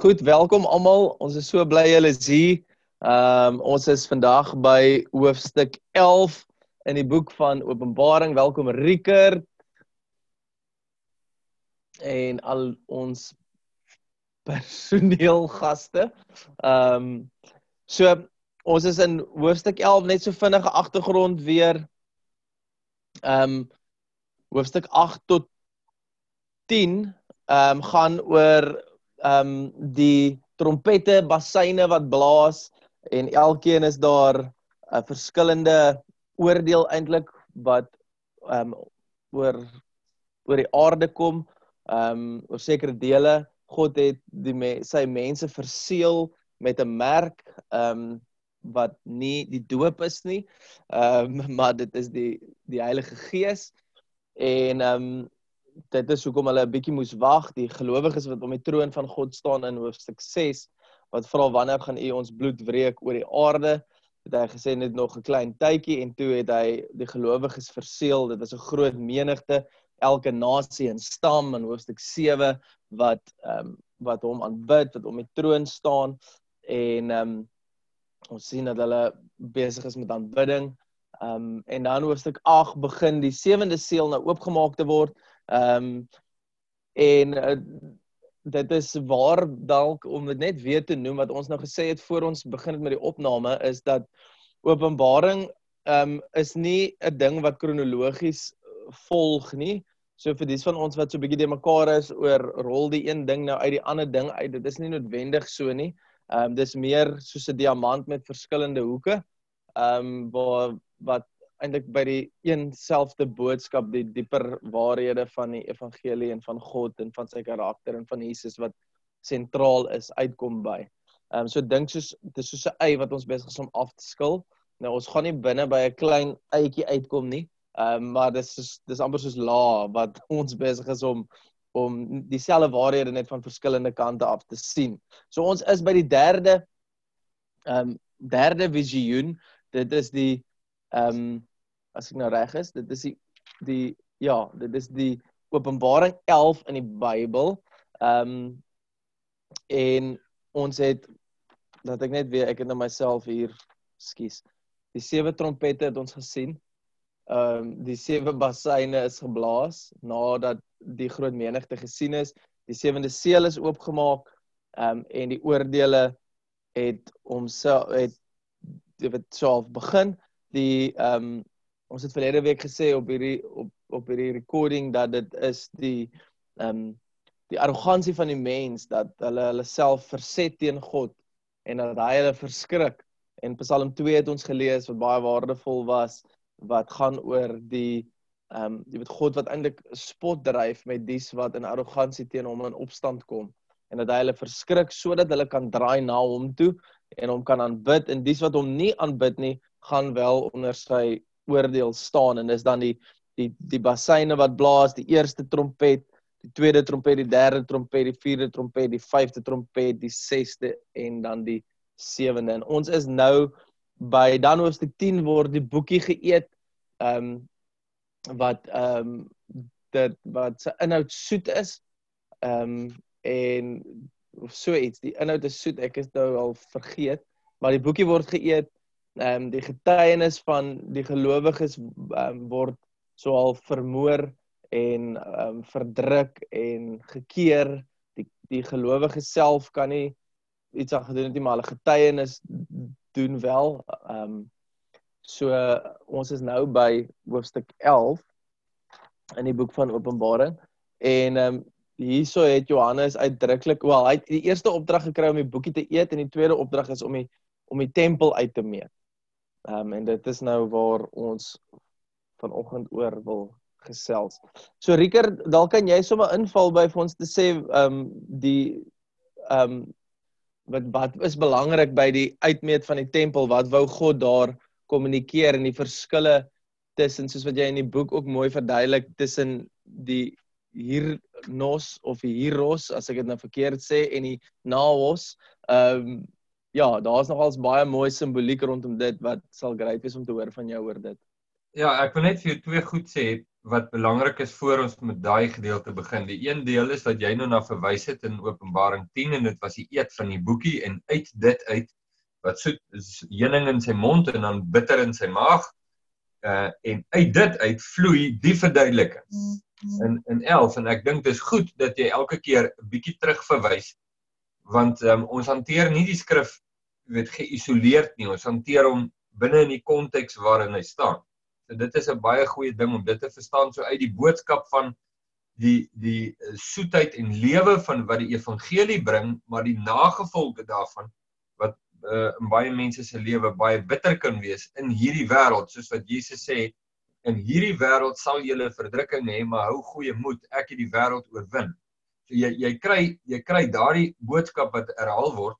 Goed, welkom almal. Ons is so bly julle is hier. Ehm um, ons is vandag by hoofstuk 11 in die boek van Openbaring. Welkom Rieker. En al ons personeelgaste. Ehm um, so ons is in hoofstuk 11 net so vinnige agtergrond weer. Ehm um, hoofstuk 8 tot 10 ehm um, gaan oor ehm um, die trompette, bassyne wat blaas en elkeen is daar 'n verskillende oordeel eintlik wat ehm um, oor oor die aarde kom, ehm um, oor sekere dele. God het die me sy mense verseël met 'n merk ehm um, wat nie die doop is nie. Ehm um, maar dit is die die Heilige Gees en ehm um, dit is hoekom hulle 'n bietjie moes wag. Die gelowiges wat op die troon van God staan in hoofstuk 6 wat vra wanneer gaan u ons bloed wreek oor die aarde? Het hy gesê net nog 'n klein tydjie en toe het hy die gelowiges verseël. Dit was 'n groot menigte elke nasie en stam in hoofstuk 7 wat ehm um, wat hom aanbid wat op die troon staan. En ehm um, ons sien dat hulle besig is met aanbidding. Ehm um, en dan hoofstuk 8 begin die sewende seël nou oopgemaak te word Ehm um, en uh, dit is waar dalk om dit net weer te noem wat ons nou gesê het voor ons begin met die opname is dat Openbaring ehm um, is nie 'n ding wat kronologies volg nie. So vir dis van ons wat so 'n bietjie de mekaar is oor rol die een ding nou uit die ander ding uit. Dit is nie noodwendig so nie. Ehm um, dis meer soos 'n diamant met verskillende hoeke. Ehm um, waar wat eintlik by die een selfde boodskap die dieper waarhede van die evangelie en van God en van sy karakter en van Jesus wat sentraal is uitkom by. Ehm um, so dink soos dit is soos 'n ei wat ons besig is om af te skil. Nou ons gaan nie binne by 'n klein eitjie uitkom nie. Ehm um, maar dis is dis amper soos la wat ons besig is om om dieselfde waarhede net van verskillende kante af te sien. So ons is by die derde ehm um, derde visioen. Dit is die ehm um, as ek nou reg is, dit is die die ja, dit is die Openbaring 11 in die Bybel. Ehm um, en ons het dat ek net weer ek het nou myself hier skus. Die sewe trompette het ons gesien. Ehm um, die sewe bassyne is geblaas nadat die groot menigte gesien is. Die sewende seël is oopgemaak. Ehm um, en die oordeele het homself het dit self begin. Die ehm um, ons het verlede week gesê op hierdie op op hierdie recording dat dit is die ehm um, die arrogansie van die mens dat hulle hulle self verset teen God en dat hy hulle verskrik. En Psalm 2 het ons gelees wat baie waardevol was wat gaan oor die ehm um, jy weet God wat eintlik spot dryf met dies wat in arrogansie teen hom in opstand kom en dat hy hulle verskrik sodat hulle kan draai na hom toe en hom kan aanbid en dies wat hom nie aanbid nie gaan wel onder sy oordeel staan en dis dan die die die bassyne wat blaas, die eerste trompet, die tweede trompet, die derde trompet, die vierde trompet, die vyfde trompet, die sesde en dan die sewende. En ons is nou by dan hoofstuk 10 word die boekie geëet. Ehm um, wat ehm um, dit wat se inhoud soet is. Ehm um, en of so iets. Die inhoud is soet. Ek is nou al vergeet, maar die boekie word geëet ehm um, die getuienis van die gelowiges um, word soal vermoor en ehm um, verdruk en gekeer die die gelowiges self kan nie iets aan gedoen het nie maar hulle getuienis doen wel ehm um, so ons is nou by hoofstuk 11 in die boek van Openbaring en ehm um, hierso het Johannes uitdruklik wel hy het die eerste opdrag gekry om die boekie te eet en die tweede opdrag is om die om die tempel uit te meet. Ehm um, en dit is nou waar ons vanoggend oor wil gesels. So Rieker, dalk kan jy sommer inval by vir ons te sê ehm um, die ehm um, wat wat is belangrik by die uitmeet van die tempel? Wat wou God daar kommunikeer en die verskille tussen soos wat jy in die boek ook mooi verduidelik tussen die hier nos of hieros as ek dit nou verkeerd sê en die naos ehm um, ja, daar's nogals baie mooi simboliek rondom dit wat sal great wees om te hoor van jou oor dit. Ja, ek wil net vir jou twee goed sê wat belangrik is voor ons met daai gedeelte begin. Die een deel is wat jy nou na verwys het in Openbaring 10 en dit was die eet van die boekie en uit dit uit wat soet is heuning in sy mond en dan bitter in sy maag. Uh en uit dit uit vloei die verduideliking. In in 11 en ek dink dis goed dat jy elke keer 'n bietjie terugverwys want um, ons hanteer nie die skrif weet geïsoleerd nie. Ons hanteer hom binne in die konteks waarin hy staan. So dit is 'n baie goeie ding om dit te verstaan so uit die boodskap van die die eh, soetheid en lewe van wat die evangelie bring, maar die nagevolge daarvan wat uh, in baie mense se lewe baie bitter kan wees in hierdie wêreld, soos wat Jesus sê, in hierdie wêreld sal julle verdrukking hê, maar hou goeie moed, ek het die wêreld oorwin. Jy jy kry jy kry daardie boodskap wat herhaal word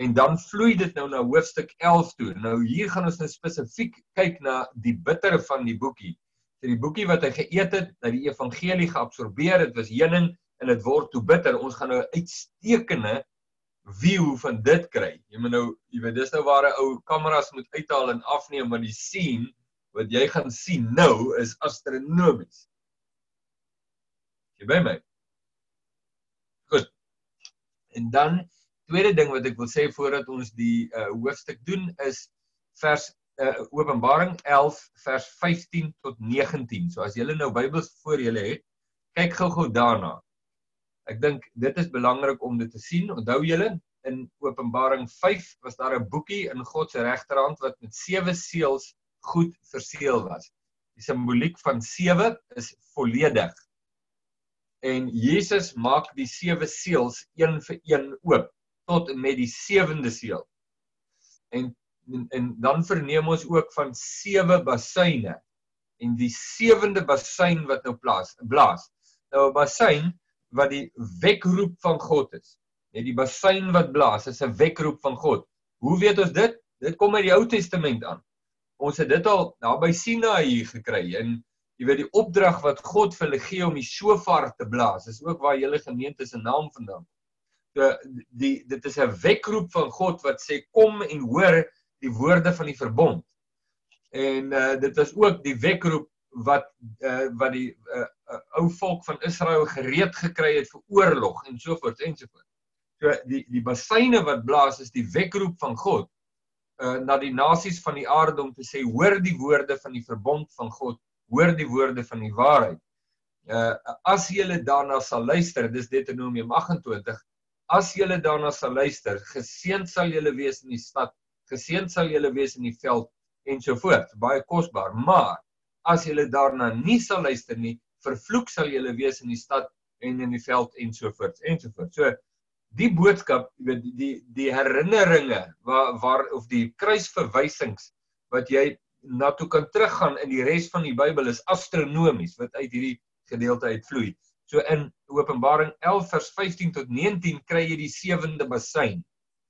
En dan vloei dit nou na hoofstuk 11 toe. Nou hier gaan ons nou spesifiek kyk na die bitter van die boekie. So die boekie wat hy geëet het, dat die evangelie geabsorbeer het, was heuning en dit word toe bitter. Ons gaan nou 'n uitstekende view van dit kry. Jy moet nou, jy weet dis nou waar 'n ou kameras moet uithaal en afneem want die scene wat jy gaan sien nou is astronomies. Jy by my? En dan tweede ding wat ek wil sê voordat ons die uh, hoofstuk doen is vers uh, Openbaring 11 vers 15 tot 19. So as julle nou Bybels voor julle het, kyk gou-gou daarna. Ek dink dit is belangrik om dit te sien. Onthou julle in Openbaring 5 was daar 'n boekie in God se regterhand wat met sewe seels goed verseël was. Die simboliek van sewe is volledig. En Jesus maak die sewe seels een vir een oop tot en met die sewende seël. En, en en dan verneem ons ook van sewe bassyne en die sewende basyn wat nou plaas blaas. Nou 'n basyn wat die wekroep van God is. Net die basyn wat blaas is 'n wekroep van God. Hoe weet ons dit? Dit kom uit die Ou Testament aan. Ons het dit al daar by Sinaï gekry en jy weet die opdrag wat God vir hulle gee om die shofar te blaas. Dis ook waar julle gemeente se naam vandaan kom die, die dit is 'n wekroep van God wat sê kom en hoor die woorde van die verbond. En uh, dit was ook die wekroep wat uh, wat die uh, uh, ou volk van Israel gereed gekry het vir oorlog en so voort en so voort. So die die basyne wat blaas is die wekroep van God uh, na die nasies van die aarde om te sê hoor die woorde van die verbond van God, hoor die woorde van die waarheid. Uh as julle daarna sal luister, dis Deuteronomium 28 as julle daarna sal luister, geseënd sal julle wees in die stad, geseënd sal julle wees in die veld en so voort. Baie kosbaar, maar as julle daarna nie sal luister nie, vervloek sal julle wees in die stad en in die veld en so voort en so voort. So die boodskap, jy weet die die herinneringe waar waar of die kruisverwysings wat jy na toe kan teruggaan in die res van die Bybel is astronomies wat uit hierdie gedeelte uitvloei. So in Openbaring 11 vers 15 tot 19 kry jy die sewende basyn.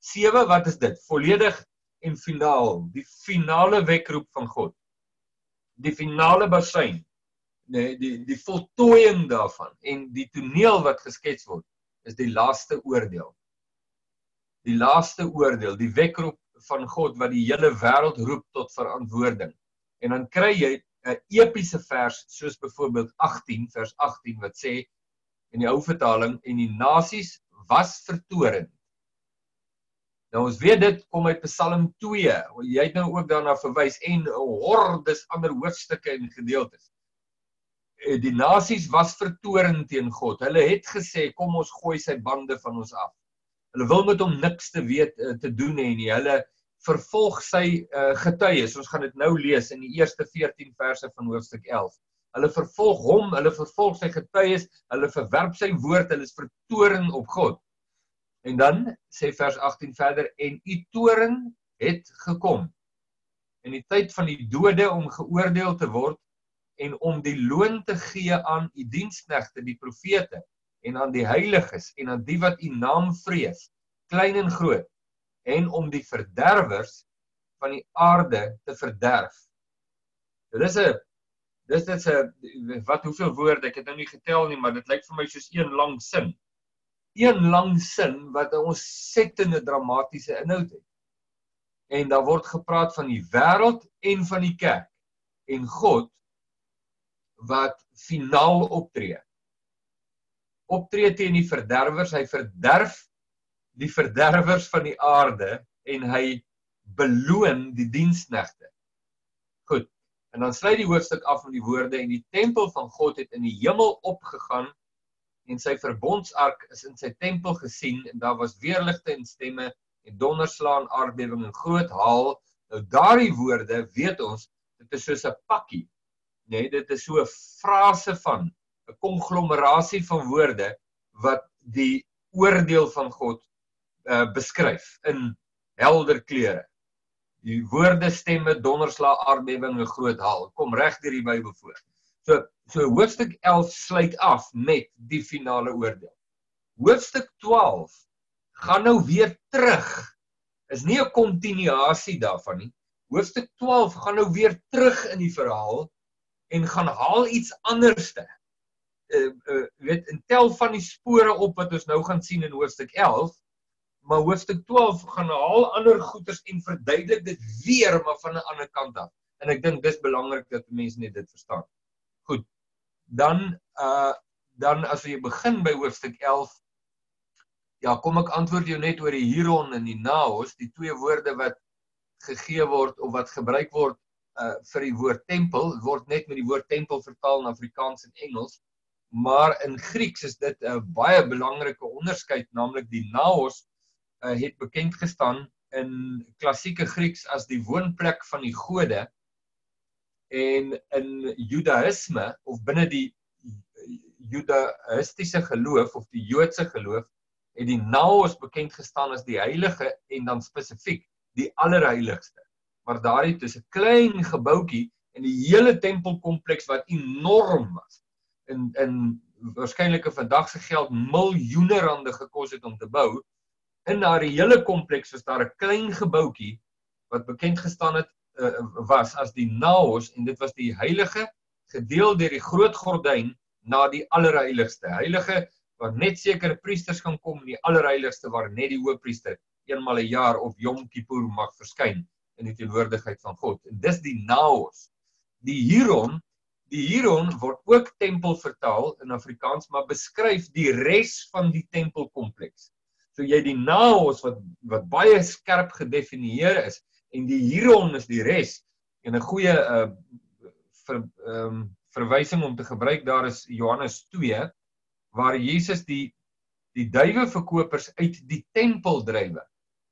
Sewe, wat is dit? Volledig en finaal, die finale wekroep van God. Die finale basyn. Nee, die die voltooiing daarvan en die toneel wat geskets word is die laaste oordeel. Die laaste oordeel, die wekroep van God wat die hele wêreld roep tot verantwoording. En dan kry jy 'n epiese vers soos byvoorbeeld 18 vers 18 wat sê in die ou vertaling en die nasies was vertorend. Nou ons weet dit kom uit Psalm 2. Jy het nou ook daarna verwys en hordes ander hoofstukke en gedeeltes. Eh, die nasies was vertorend teen God. Hulle het gesê kom ons gooi sy bande van ons af. Hulle wil met hom niks te weet eh, te doen hê nie. Hulle vervolg sy uh, getuies. Ons gaan dit nou lees in die eerste 14 verse van hoofstuk 11. Hulle vervolg hom, hulle vervolg sy getuies, hulle verwerp sy woord, hulle is vertoring op God. En dan sê vers 18 verder en u toring het gekom. In die tyd van die dode om geoordeel te word en om die loon te gee aan u diensknegte die profete en aan die heiliges en aan die wat u naam vrees, klein en groot en om die verderwers van die aarde te verderf. Dit is 'n dis dit 'n wat hoeveel woorde ek het nou nie getel nie, maar dit lyk vir my soos een lang sin. Een lang sin wat 'n ontsettende dramatiese inhoud het. En daar word gepraat van die wêreld en van die kerk. en God wat finaal optree. Optree teen die verderwers, hy verderf die verderwers van die aarde en hy beloon die diensknegte. Goed. En dan sluit die hoofstuk af met die woorde en die tempel van God het in die hemel opgegaan en sy verbondsark is in sy tempel gesien en daar was weerligte en stemme en donderslaan aardbewing en groot haal. Nou daardie woorde weet ons dit is soos 'n pakkie. Nee, dit is so 'n frase van 'n konglomerasie van woorde wat die oordeel van God uh beskryf in helder kleure. Die woorde stemme donderslag aardbewing 'n groot haal kom reg deur die Bybel voor. So so hoofstuk 11 sluit af met die finale oordeel. Hoofstuk 12 gaan nou weer terug. Is nie 'n kontinuasie daarvan nie. Hoofstuk 12 gaan nou weer terug in die verhaal en gaan haal iets anderste. Uh uh weet in tel van die spore op wat ons nou gaan sien in hoofstuk 11 maar hoofstuk 12 gaan haal ander goeters en verduidelik dit weer maar van 'n ander kant af. En ek dink dis belangrik dat mense net dit verstaan. Goed. Dan uh dan as jy begin by hoofstuk 11 ja, kom ek antwoord jou net oor die hieron en die naos, die twee woorde wat gegee word of wat gebruik word uh vir die woord tempel word net met die woord tempel vertaal in Afrikaans en Engels. Maar in Grieks is dit 'n baie belangrike onderskeid, naamlik die naos uh, het bekend gestaan in klassieke Grieks as die woonplek van die gode en in Judaïsme of binne die Judaïstiese geloof of die Joodse geloof het die Naos bekend gestaan as die heilige en dan spesifiek die allerheiligste. Maar daardie is 'n klein gebouetjie in die hele tempelkompleks wat enorm was. In in waarskynlik vandag se geld miljoene rande gekos het om te bou in daardie hele kompleks was daar 'n klein gebouetjie wat bekend gestaan het uh, was as die Naos en dit was die heilige gedeel deur die groot gordyn na die allerheiligste. Heilige waar net sekere priesters kan kom in die allerheiligste waar net die hoofpriester eenmal 'n een jaar op Yom Kippur mag verskyn in die teenwoordigheid van God. En dis die Naos. Die Hieron, die Hieron word ook tempel vertaal in Afrikaans, maar beskryf die res van die tempelkompleks. So jy die naos wat wat baie skerp gedefinieer is en die hieron is die res en 'n goeie uh ver ehm um, verwysing om te gebruik daar is Johannes 2 waar Jesus die die duiwe verkopers uit die tempel drywe.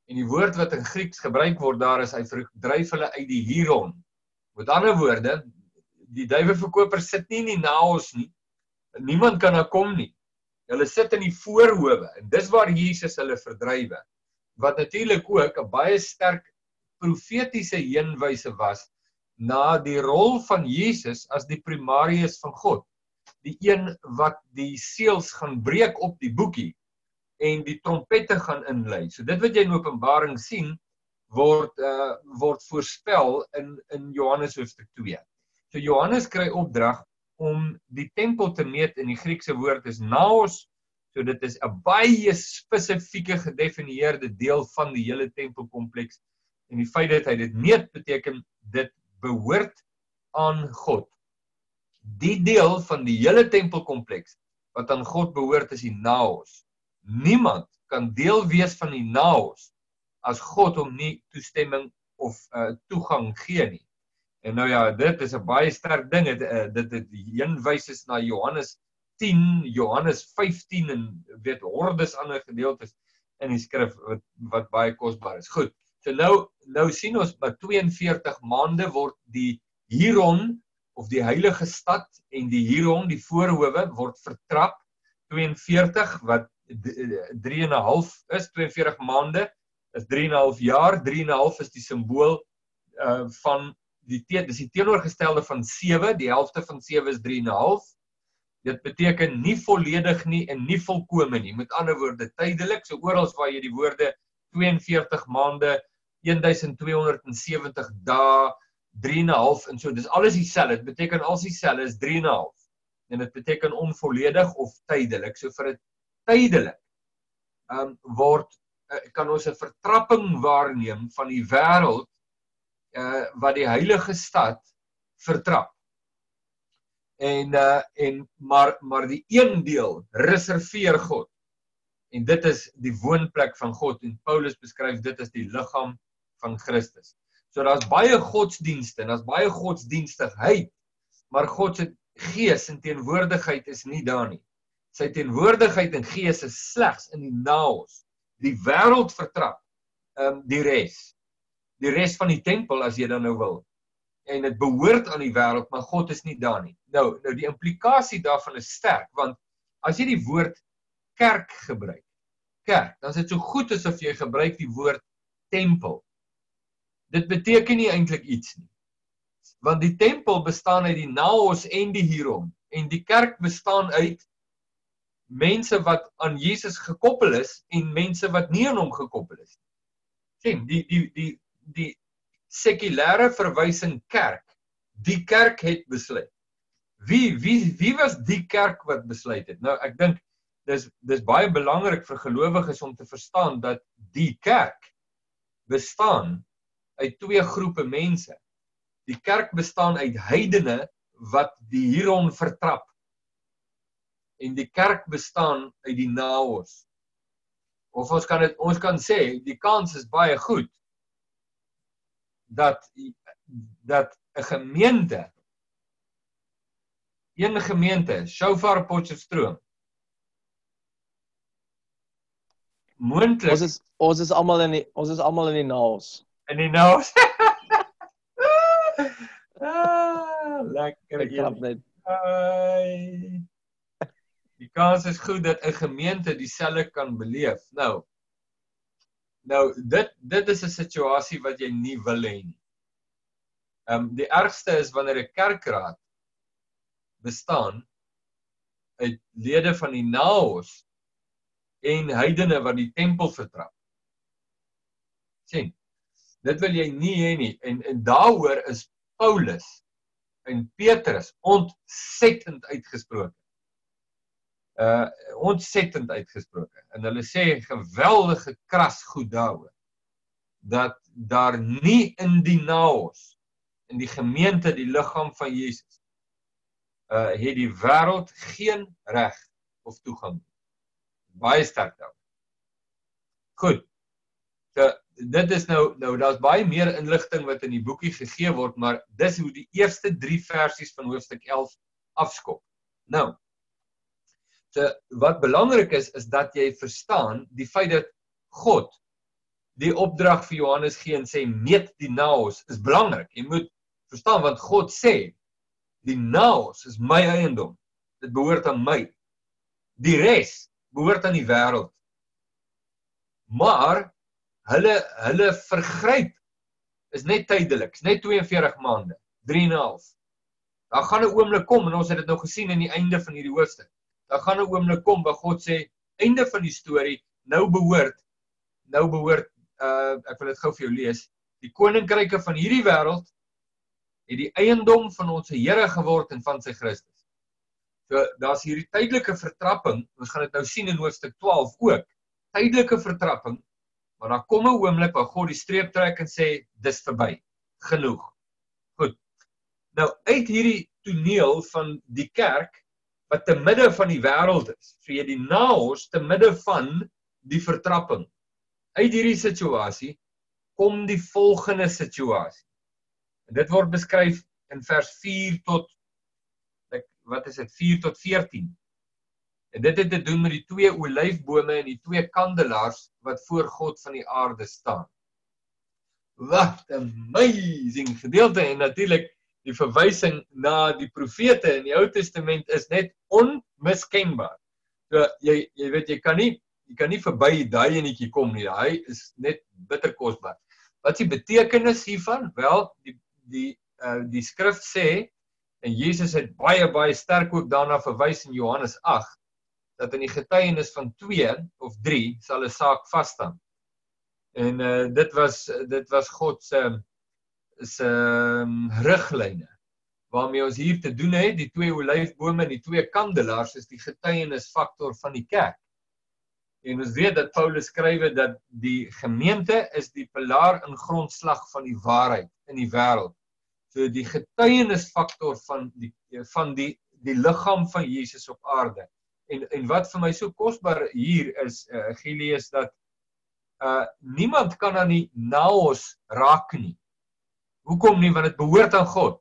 En die woord wat in Grieks gebruik word daar is hy dryf hulle uit die hieron. Met ander woorde, die duiwe verkopers sit nie in die naos nie. Niemand kan daar kom nie. Hulle sit in die voorhoewe en dis waar Jesus hulle verdrywe. Wat natuurlik ook 'n baie sterk profetiese heenwyse was na die rol van Jesus as die primarius van God. Die een wat die seels gaan breek op die boekie en die trompette gaan inlei. So dit wat jy in Openbaring sien word uh word voorspel in in Johannes hoofstuk 2. So Johannes kry opdrag om die tempel te meet in die Griekse woord is naos. So dit is 'n baie spesifieke gedefinieerde deel van die hele tempelkompleks. En die feit dat hy dit meet beteken dit behoort aan God. Die deel van die hele tempelkompleks wat aan God behoort is die naos. Niemand kan deel wees van die naos as God hom nie toestemming of uh, toegang gee nie. En nou ja, dit is 'n baie sterk ding. Dit uh, dit het heen wys is na Johannes 10, Johannes 15 en weet hordes ander gedeeltes in die skrif wat wat baie kosbaar is. Goed. So nou nou sien ons by 42 maande word die Hieron of die heilige stad en die Hieron, die voorhoewe word vertrap 42 wat 3 en 'n half is 42 maande is 3 en 'n half jaar 3 en 'n half is die simbool uh van die te, dis die teenoorgestelde van 7, die helfte van 7 is 3 en 'n half. Dit beteken nie volledig nie en nie volkome nie. Met ander woorde, tydelik, so oral waar jy die woorde 42 maande, 1270 dae, 3 en so, dis alles dieselfde. Dit beteken al dieselfde is 3 en dit beteken onvolledig of tydelik. So vir 'n tydelik ehm um, word uh, kan ons 'n vertrapping waarneem van die wêreld uh wat die heilige stad vertrap. En uh en maar maar die een deel reserveer God. En dit is die woonplek van God en Paulus beskryf dit as die liggaam van Christus. So daar's baie godsdienste en daar's baie godsdienstigheid, maar God se gees en teenwoordigheid is nie daar nie. Sy teenwoordigheid en gees is slegs in die naos. Die wêreld vertrap. Ehm um, die res. Die res van die tempel as jy dan nou wil. En dit behoort aan die wêreld, maar God is nie daar nie. Nou nou die implikasie daarvan is sterk want as jy die woord kerk gebruik. Kerk, dan is dit so goed asof jy gebruik die woord tempel. Dit beteken nie eintlik iets nie. Want die tempel bestaan uit die naos en die hierom en die kerk bestaan uit mense wat aan Jesus gekoppel is en mense wat nie aan hom gekoppel is nie. sien die die die die sekulêre verwysing kerk die kerk het besluit wie wie wie was die kerk wat besluit het nou ek dink dis dis baie belangrik vir gelowiges om te verstaan dat die kerk bestaan uit twee groepe mense. Die kerk bestaan uit heidene wat die hieron vertrap. En die kerk bestaan uit die naos. Of ons kan dit ons kan sê die kans is baie goed dat dat 'n gemeente een gemeente, Shofar Potchefstroom moontlik ons is ons is almal in die ons is almal in die naos. In die naos. Ah, lekker Ai. die kans is goed dat 'n gemeente dieselfde kan beleef. Nou nou dit dit is 'n situasie wat jy nie wil hê nie ehm um, die ergste is wanneer 'n kerkraad bestaan uit lede van die naos en heidene wat die tempel vertrap. sien. Dit wil jy nie hê nie en en daaroor is Paulus en Petrus ontsettend uitgesproke. Uh ontsettend uitgesproke. En hulle sê geweldige kras goed daaroor dat daar nie in die naos in die gemeente die liggaam van Jesus uh het die wêreld geen reg of toegang baie sterk daar. Goed. So dit is nou nou daar's baie meer inligting wat in die boekie gegee word, maar dis hoe die eerste 3 versies van hoofstuk 11 afskop. Nou. So wat belangrik is is dat jy verstaan die feit dat God die opdrag vir Johannes gee en sê meet die naos is belangrik. Jy moet verstaan want God sê die naos is my eiendom. Dit behoort aan my. Die res behoort aan die wêreld. Maar hulle hulle vergryp is net tydelik, is net 42 maande, 3 en 'n half. Daar gaan 'n oomblik kom en ons het dit nou gesien aan die einde van hierdie hoofstuk. Daar gaan 'n oomblik kom waar God sê einde van die storie, nou behoort nou behoort uh ek wil dit gou vir jou lees. Die koninkryke van hierdie wêreld het die eiendom van ons Here geword en van sy Christus. So daar's hierdie tydelike vertrapping. Ons gaan dit nou sien in hoofstuk 12 ook. Tydelike vertrapping. Maar dan kom 'n oomblik waar God die streep trek en sê dis verby. Genoeg. Goed. Nou uit hierdie toneel van die kerk wat te midde van die wêreld is. So jy die naos te midde van die vertrapping. Uit hierdie situasie kom die volgende situasie. En dit word beskryf in vers 4 tot wat is dit 4 tot 14. En dit het te doen met die twee olyfbome en die twee kandelaars wat voor God van die aarde staan. Wat 'n amazing gedeelte en natuurlik die verwysing na die profete in die Ou Testament is net onmiskenbaar. So jy jy weet jy kan nie jy kan nie verby daai enetjie kom nie. Hy is net bitter kosbaar. Wat is die betekenis hiervan? Wel, die die uh die skrif sê En Jesus het baie baie sterk ook daarna verwys in Johannes 8 dat in die getuienis van 2 of 3 sal 'n saak vas staan. En uh dit was dit was God se se um, riglyne waarmee ons hier te doen het, die twee olyfbome en die twee kandelaars is die getuienisfaktor van die kerk. En ons weet dat Paulus skrywe dat die gemeente is die pilaar en grondslag van die waarheid in die wêreld So die getuienisfaktor van die van die die liggaam van Jesus op aarde. En en wat vir my so kosbaar hier is uh, Gilius dat uh niemand kan aan die naos raak nie. Hoekom nie? Want dit behoort aan God.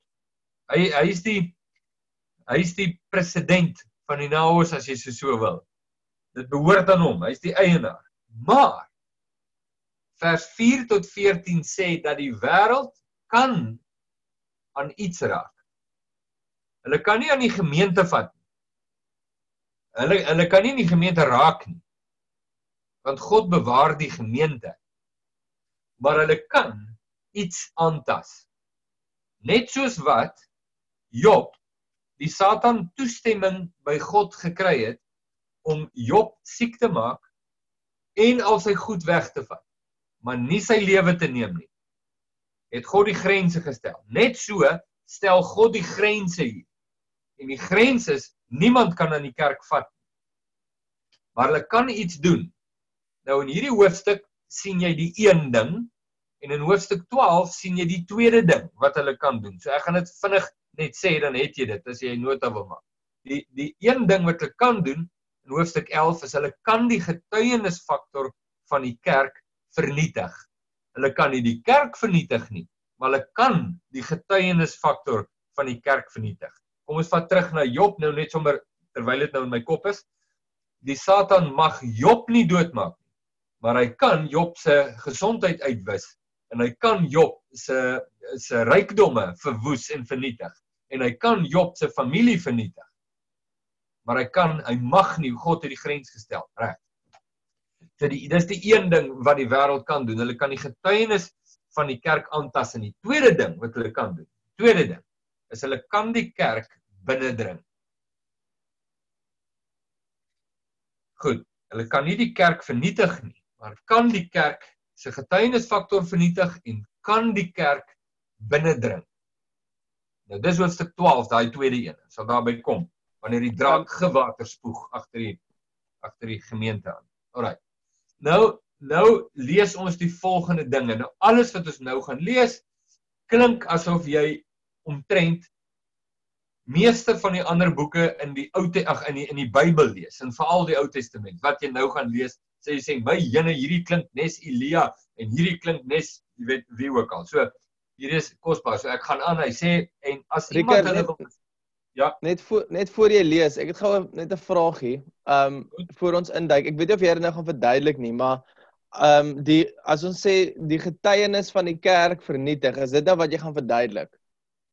Hy hy is die hy is die president van die naos as jy so, so wil. Dit behoort aan hom. Hy is die eienaar. Maar vers 4 tot 14 sê dat die wêreld kan aan iets raak. Hulle kan nie aan die gemeente vat nie. Hulle hulle kan nie in die gemeente raak nie. Want God bewaar die gemeente. Maar hulle kan iets aantas. Net soos wat Job die Satan toestemming by God gekry het om Job siek te maak en al sy goed weg te vat, maar nie sy lewe te neem nie. Het God die grense gestel. Net so stel God die grense hier. En die grens is niemand kan aan die kerk vat nie. Maar hulle kan iets doen. Nou in hierdie hoofstuk sien jy die een ding en in hoofstuk 12 sien jy die tweede ding wat hulle kan doen. So ek gaan dit vinnig net sê dan het jy dit as jy nota wil maak. Die die een ding wat hulle kan doen in hoofstuk 11 is hulle kan die getuienisfaktor van die kerk vernietig. Hulle kan nie die kerk vernietig nie, maar hulle kan die getuienisfaktor van die kerk vernietig. Kom ons vat terug na Job nou net sommer terwyl dit nou in my kop is. Die Satan mag Job nie doodmaak nie, maar hy kan Job se gesondheid uitwis en hy kan Job se se rykdomme verwoes en vernietig en hy kan Job se familie vernietig. Maar hy kan hy mag nie God het die grens gestel, reg? So die dis die een ding wat die wêreld kan doen. Hulle kan die getuienis van die kerk aantas en die tweede ding wat hulle kan doen. Tweede ding is hulle kan die kerk binnendring. Goed, hulle kan nie die kerk vernietig nie, maar kan die kerk se getuienisfaktor vernietig en kan die kerk binnendring. Nou dis hoofstuk 12, daai tweede een. Sal daarby kom wanneer die draak gewater spoeg agter die agter die gemeente aan. Alraai. Nou nou lees ons die volgende dinge. Nou alles wat ons nou gaan lees klink asof jy omtrent meeste van die ander boeke in die Ou ag in die in die Bybel lees en veral die Ou Testament wat jy nou gaan lees sê jy sê my jene hierdie klink nes Elia en hierdie klink nes jy weet wie ook al. So hier is kosbaar. So ek gaan aan hy sê en as iemand hulle wil Ja, net voor net voor jy lees, ek het gou net 'n vraagie. Ehm um, voor ons induik. Ek weet nie of jy dit nou gaan verduidelik nie, maar ehm um, die as ons sê die getuienis van die kerk vernietig, is dit nou wat jy gaan verduidelik?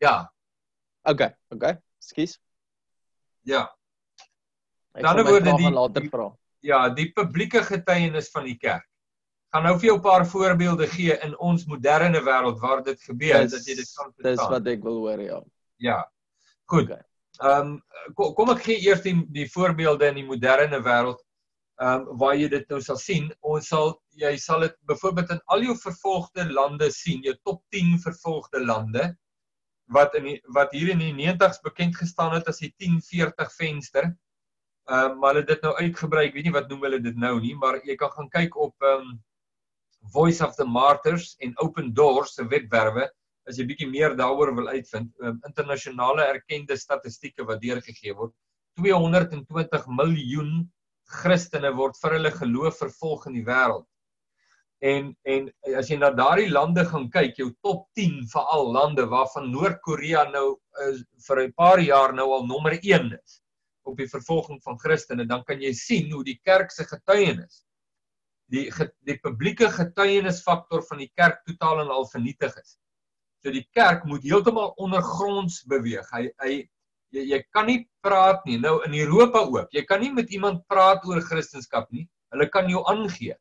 Ja. Okay, okay. Skus. Ja. Dan word dit later vra. Ja, die publieke getuienis van die kerk. Gaan nou vir jou 'n paar voorbeelde gee in ons moderne wêreld waar dit gebeur dis, dat jy dit kan verstaan. Dis wat ek wil hoor, ja. Ja. Goed. Ehm okay. um, kom, kom ek gee eers die die voorbeelde in die moderne wêreld ehm um, waar jy dit nou sal sien. Ons sal jy sal dit byvoorbeeld in al jou vervolgde lande sien, jou top 10 vervolgde lande wat in die, wat hier in die 90's bekend gestaan het as die 1040 venster. Ehm uh, maar hulle dit nou uitgebrei, ek weet nie wat noem hulle dit nou nie, maar jy kan gaan kyk op ehm um, Voice of the Martyrs en Open Doors se webwerwe as jy bietjie meer daaroor wil uitvind. Um, internasionale erkende statistieke wat deurgegee word. 220 miljoen Christene word vir hulle geloof vervolg in die wêreld. En en as jy na daardie lande gaan kyk, jou top 10 veral lande waarvan Noord-Korea nou is vir 'n paar jaar nou al nommer 1 is op die vervolging van Christene, dan kan jy sien hoe die kerk se getuienis die die publieke getuienisfaktor van die kerk totaal en al vernietig is. So die kerk moet heeltemal ondergronds beweeg. Hy hy jy, jy kan nie praat nie. Nou in Europa ook. Jy kan nie met iemand praat oor Christendom nie. Hulle kan jou aangee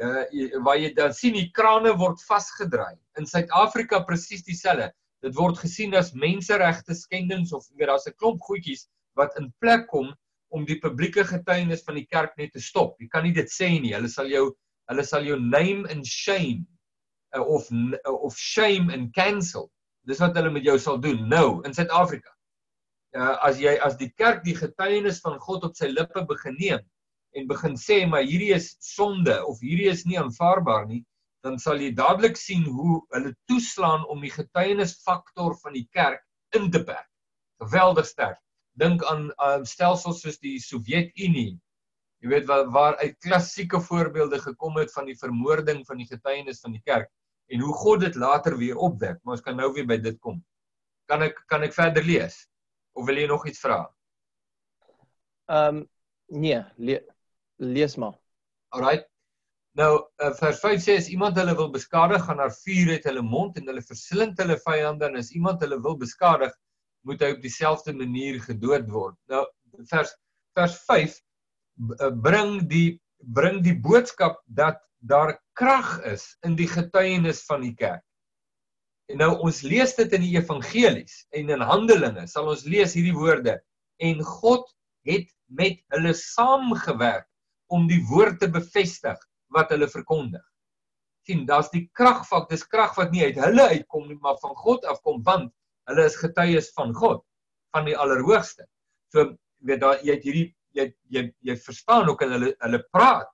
uh waar jy dan sien die krane word vasgedraai. In Suid-Afrika presies dieselfde. Dit word gesien as menseregte skendings of weet daar's 'n klomp goedjies wat in plek kom om die publieke getuienis van die kerk net te stop. Jy kan nie dit sê nie. Hulle sal jou hulle sal jou name and shame uh, of uh, of shame and cancel. Dis wat hulle met jou sal doen nou in Suid-Afrika. Uh as jy as die kerk die getuienis van God op sy lippe begin neem, en begin sê maar hierdie is sonde of hierdie is nie aanvaarbaar nie, dan sal jy dadelik sien hoe hulle toeslaan om die getuienisfaktor van die kerk in te perk. Geweldig sterk. Dink aan um, stelsels soos die Sowjetunie. Jy weet waar waar uit klassieke voorbeelde gekom het van die vermoording van die getuienis van die kerk en hoe God dit later weer opwek. Maar ons kan nou weer by dit kom. Kan ek kan ek verder lees of wil jy nog iets vra? Ehm um, nee, le lees maar. Alraai. Nou uh, vers 5 sê as iemand hulle wil beskadig, gaan daar vuur uit hulle mond en hulle verslind hulle vyande en as iemand hulle wil beskadig, moet hy op dieselfde manier gedood word. Nou vers vers 5 uh, bring die bring die boodskap dat daar krag is in die getuienis van die kerk. En nou ons lees dit in die evangelies en in Handelinge sal ons lees hierdie woorde en God het met hulle saamgewerk om die woord te bevestig wat hulle verkondig. sien, daar's die kragfak, dis krag wat nie uit hulle uitkom nie, maar van God afkom want hulle is getuies van God, van die Allerhoogste. So weet daar jy het hierdie jy jy jy verstaan ook hulle hulle praat.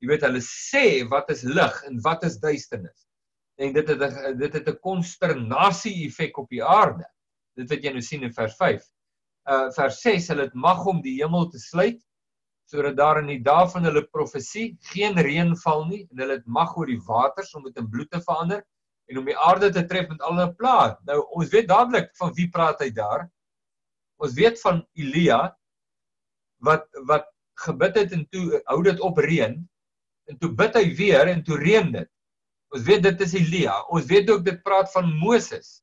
Jy weet hulle sê wat is lig en wat is duisternis. En dit het dit het 'n konsternasie effek op die aarde. Dit wat jy nou sien in vers 5 uh vers 6 hulle het mag om die hemel te sluit sodat daar in die dae van hulle profesie geen reën val nie en hulle het mag oor die waters om dit in bloed te verander en om die aarde te tref met al hulle plaag. Nou ons weet dadelik van wie praat hy daar. Ons weet van Elia wat wat gebid het en toe hou dit op reën en toe bid hy weer en toe reën dit. Ons weet dit is Elia. Ons weet ook dit praat van Moses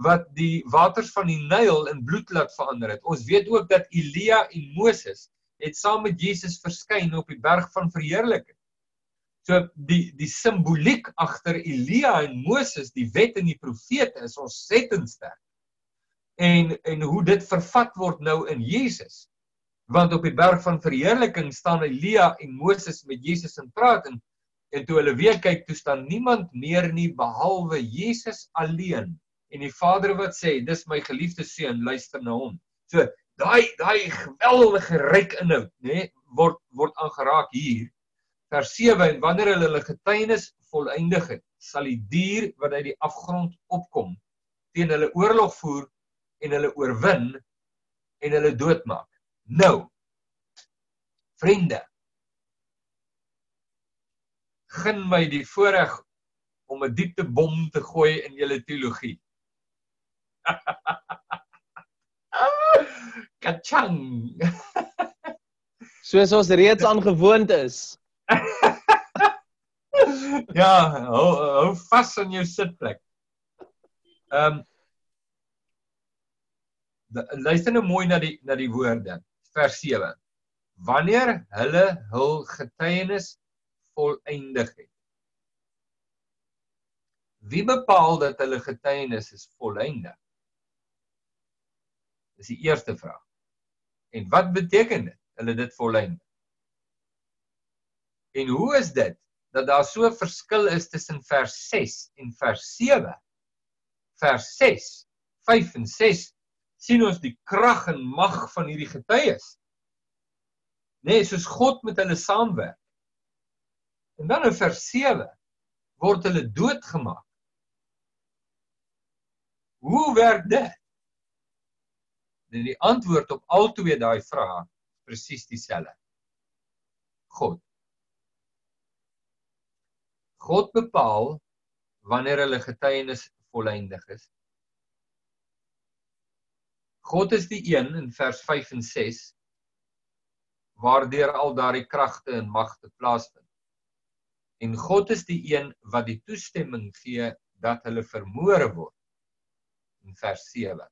wat die waters van die Nyl in bloed laat verander het. Ons weet ook dat Elia en Moses het saam met Jesus verskyn op die berg van verheerliking. So die die simboliek agter Elia en Moses, die wet en die profete is ontsettend sterk. En en hoe dit vervat word nou in Jesus. Want op die berg van verheerliking staan Elia en Moses met Jesus en praat en en toe hulle weer kyk, toe staan niemand meer nie behalwe Jesus alleen en die Vader wat sê dis my geliefde seun luister na hom. So daai daai geweldige ryk inhoud nê word word aangeraak hier. Vers 7 en wanneer hulle hulle getuienis volëindig het, sal die dier wat uit die afgrond opkom teen hulle oorlog voer en hulle oorwin en hulle doodmaak. Nou vriende gun my die voorreg om 'n diepte bom te gooi in julle teologie. Kachang. Soos ons reeds aangewoond is. ja, hou hou vas in jou sitplek. Ehm um, Luister nou mooi na die na die woorde. Vers 7. Wanneer hulle hul getuienis volëindig het. Wie bepaal dat hulle getuienis is volëindig? Dis die eerste vraag. En wat beteken dit? Hulle dit volëindig. En hoe is dit dat daar so 'n verskil is tussen vers 6 en vers 7? Vers 6, 5 en 6 sien ons die krag en mag van hierdie getuies. Nee, soos God met hulle saamwerk. En dan in vers 7 word hulle doodgemaak. Hoe werk dit? En die antwoord op al twee daai vrae presies dieselfde. God. God bepaal wanneer hulle getuienis volëindig is. God is die een in vers 5 en 6 waardeur al daardie kragte en magte plaasvind. En God is die een wat die toestemming gee dat hulle vermoor word in vers 7.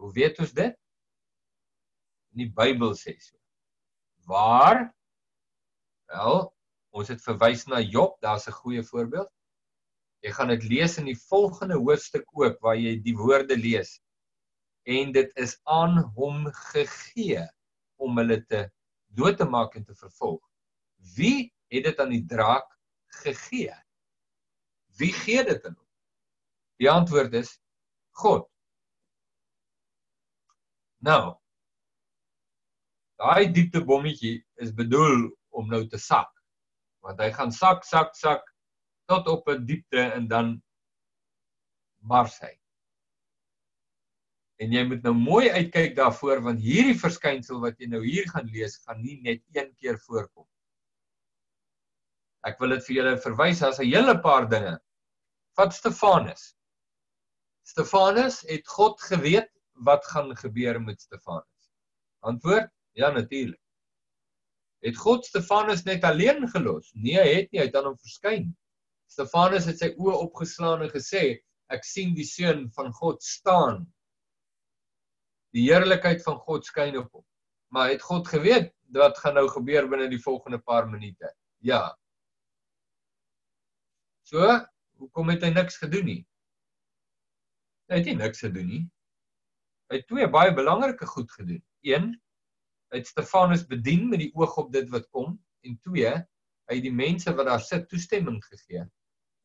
Hoe weet ons dit? In die Bybel sê so. Waar? Wel, ons het verwys na Job, daar's 'n goeie voorbeeld. Jy gaan dit lees in die volgende hoofstuk ook waar jy die woorde lees. En dit is aan hom gegee om hulle te dood te maak en te vervolg. Wie het dit aan die draak gegee? Wie gee dit aan hom? Die antwoord is God. Nou. Daai diepte bommetjie is bedoel om nou te sak. Want hy gaan sak, sak, sak tot op 'n diepte en dan bars hy. En jy moet nou mooi uitkyk daarvoor want hierdie verskynsel wat jy nou hier gaan lees, gaan nie net een keer voorkom. Ek wil dit vir julle verwys as 'n hele paar dinge. Vat Stefanus. Stefanus het God geweet wat gaan gebeur met Stefanus. Antwoord: Ja, natuurlik. Het God Stefanus net alleen gelos? Nee, hy het nie, hy het aan hom verskyn. Stefanus het sy oë opgeslaan en gesê, ek sien die seun van God staan. Die heerlikheid van God skyn op hom. Maar het God geweet wat gaan nou gebeur binne die volgende paar minute? Ja. So, hoekom het hy niks gedoen nie? Hy het nie niks gedoen nie. Hy het twee baie belangrike goed gedoen. 1 het Stefanus bedien met die oog op dit wat kom en 2 hy het die mense wat daar sit toestemming gegee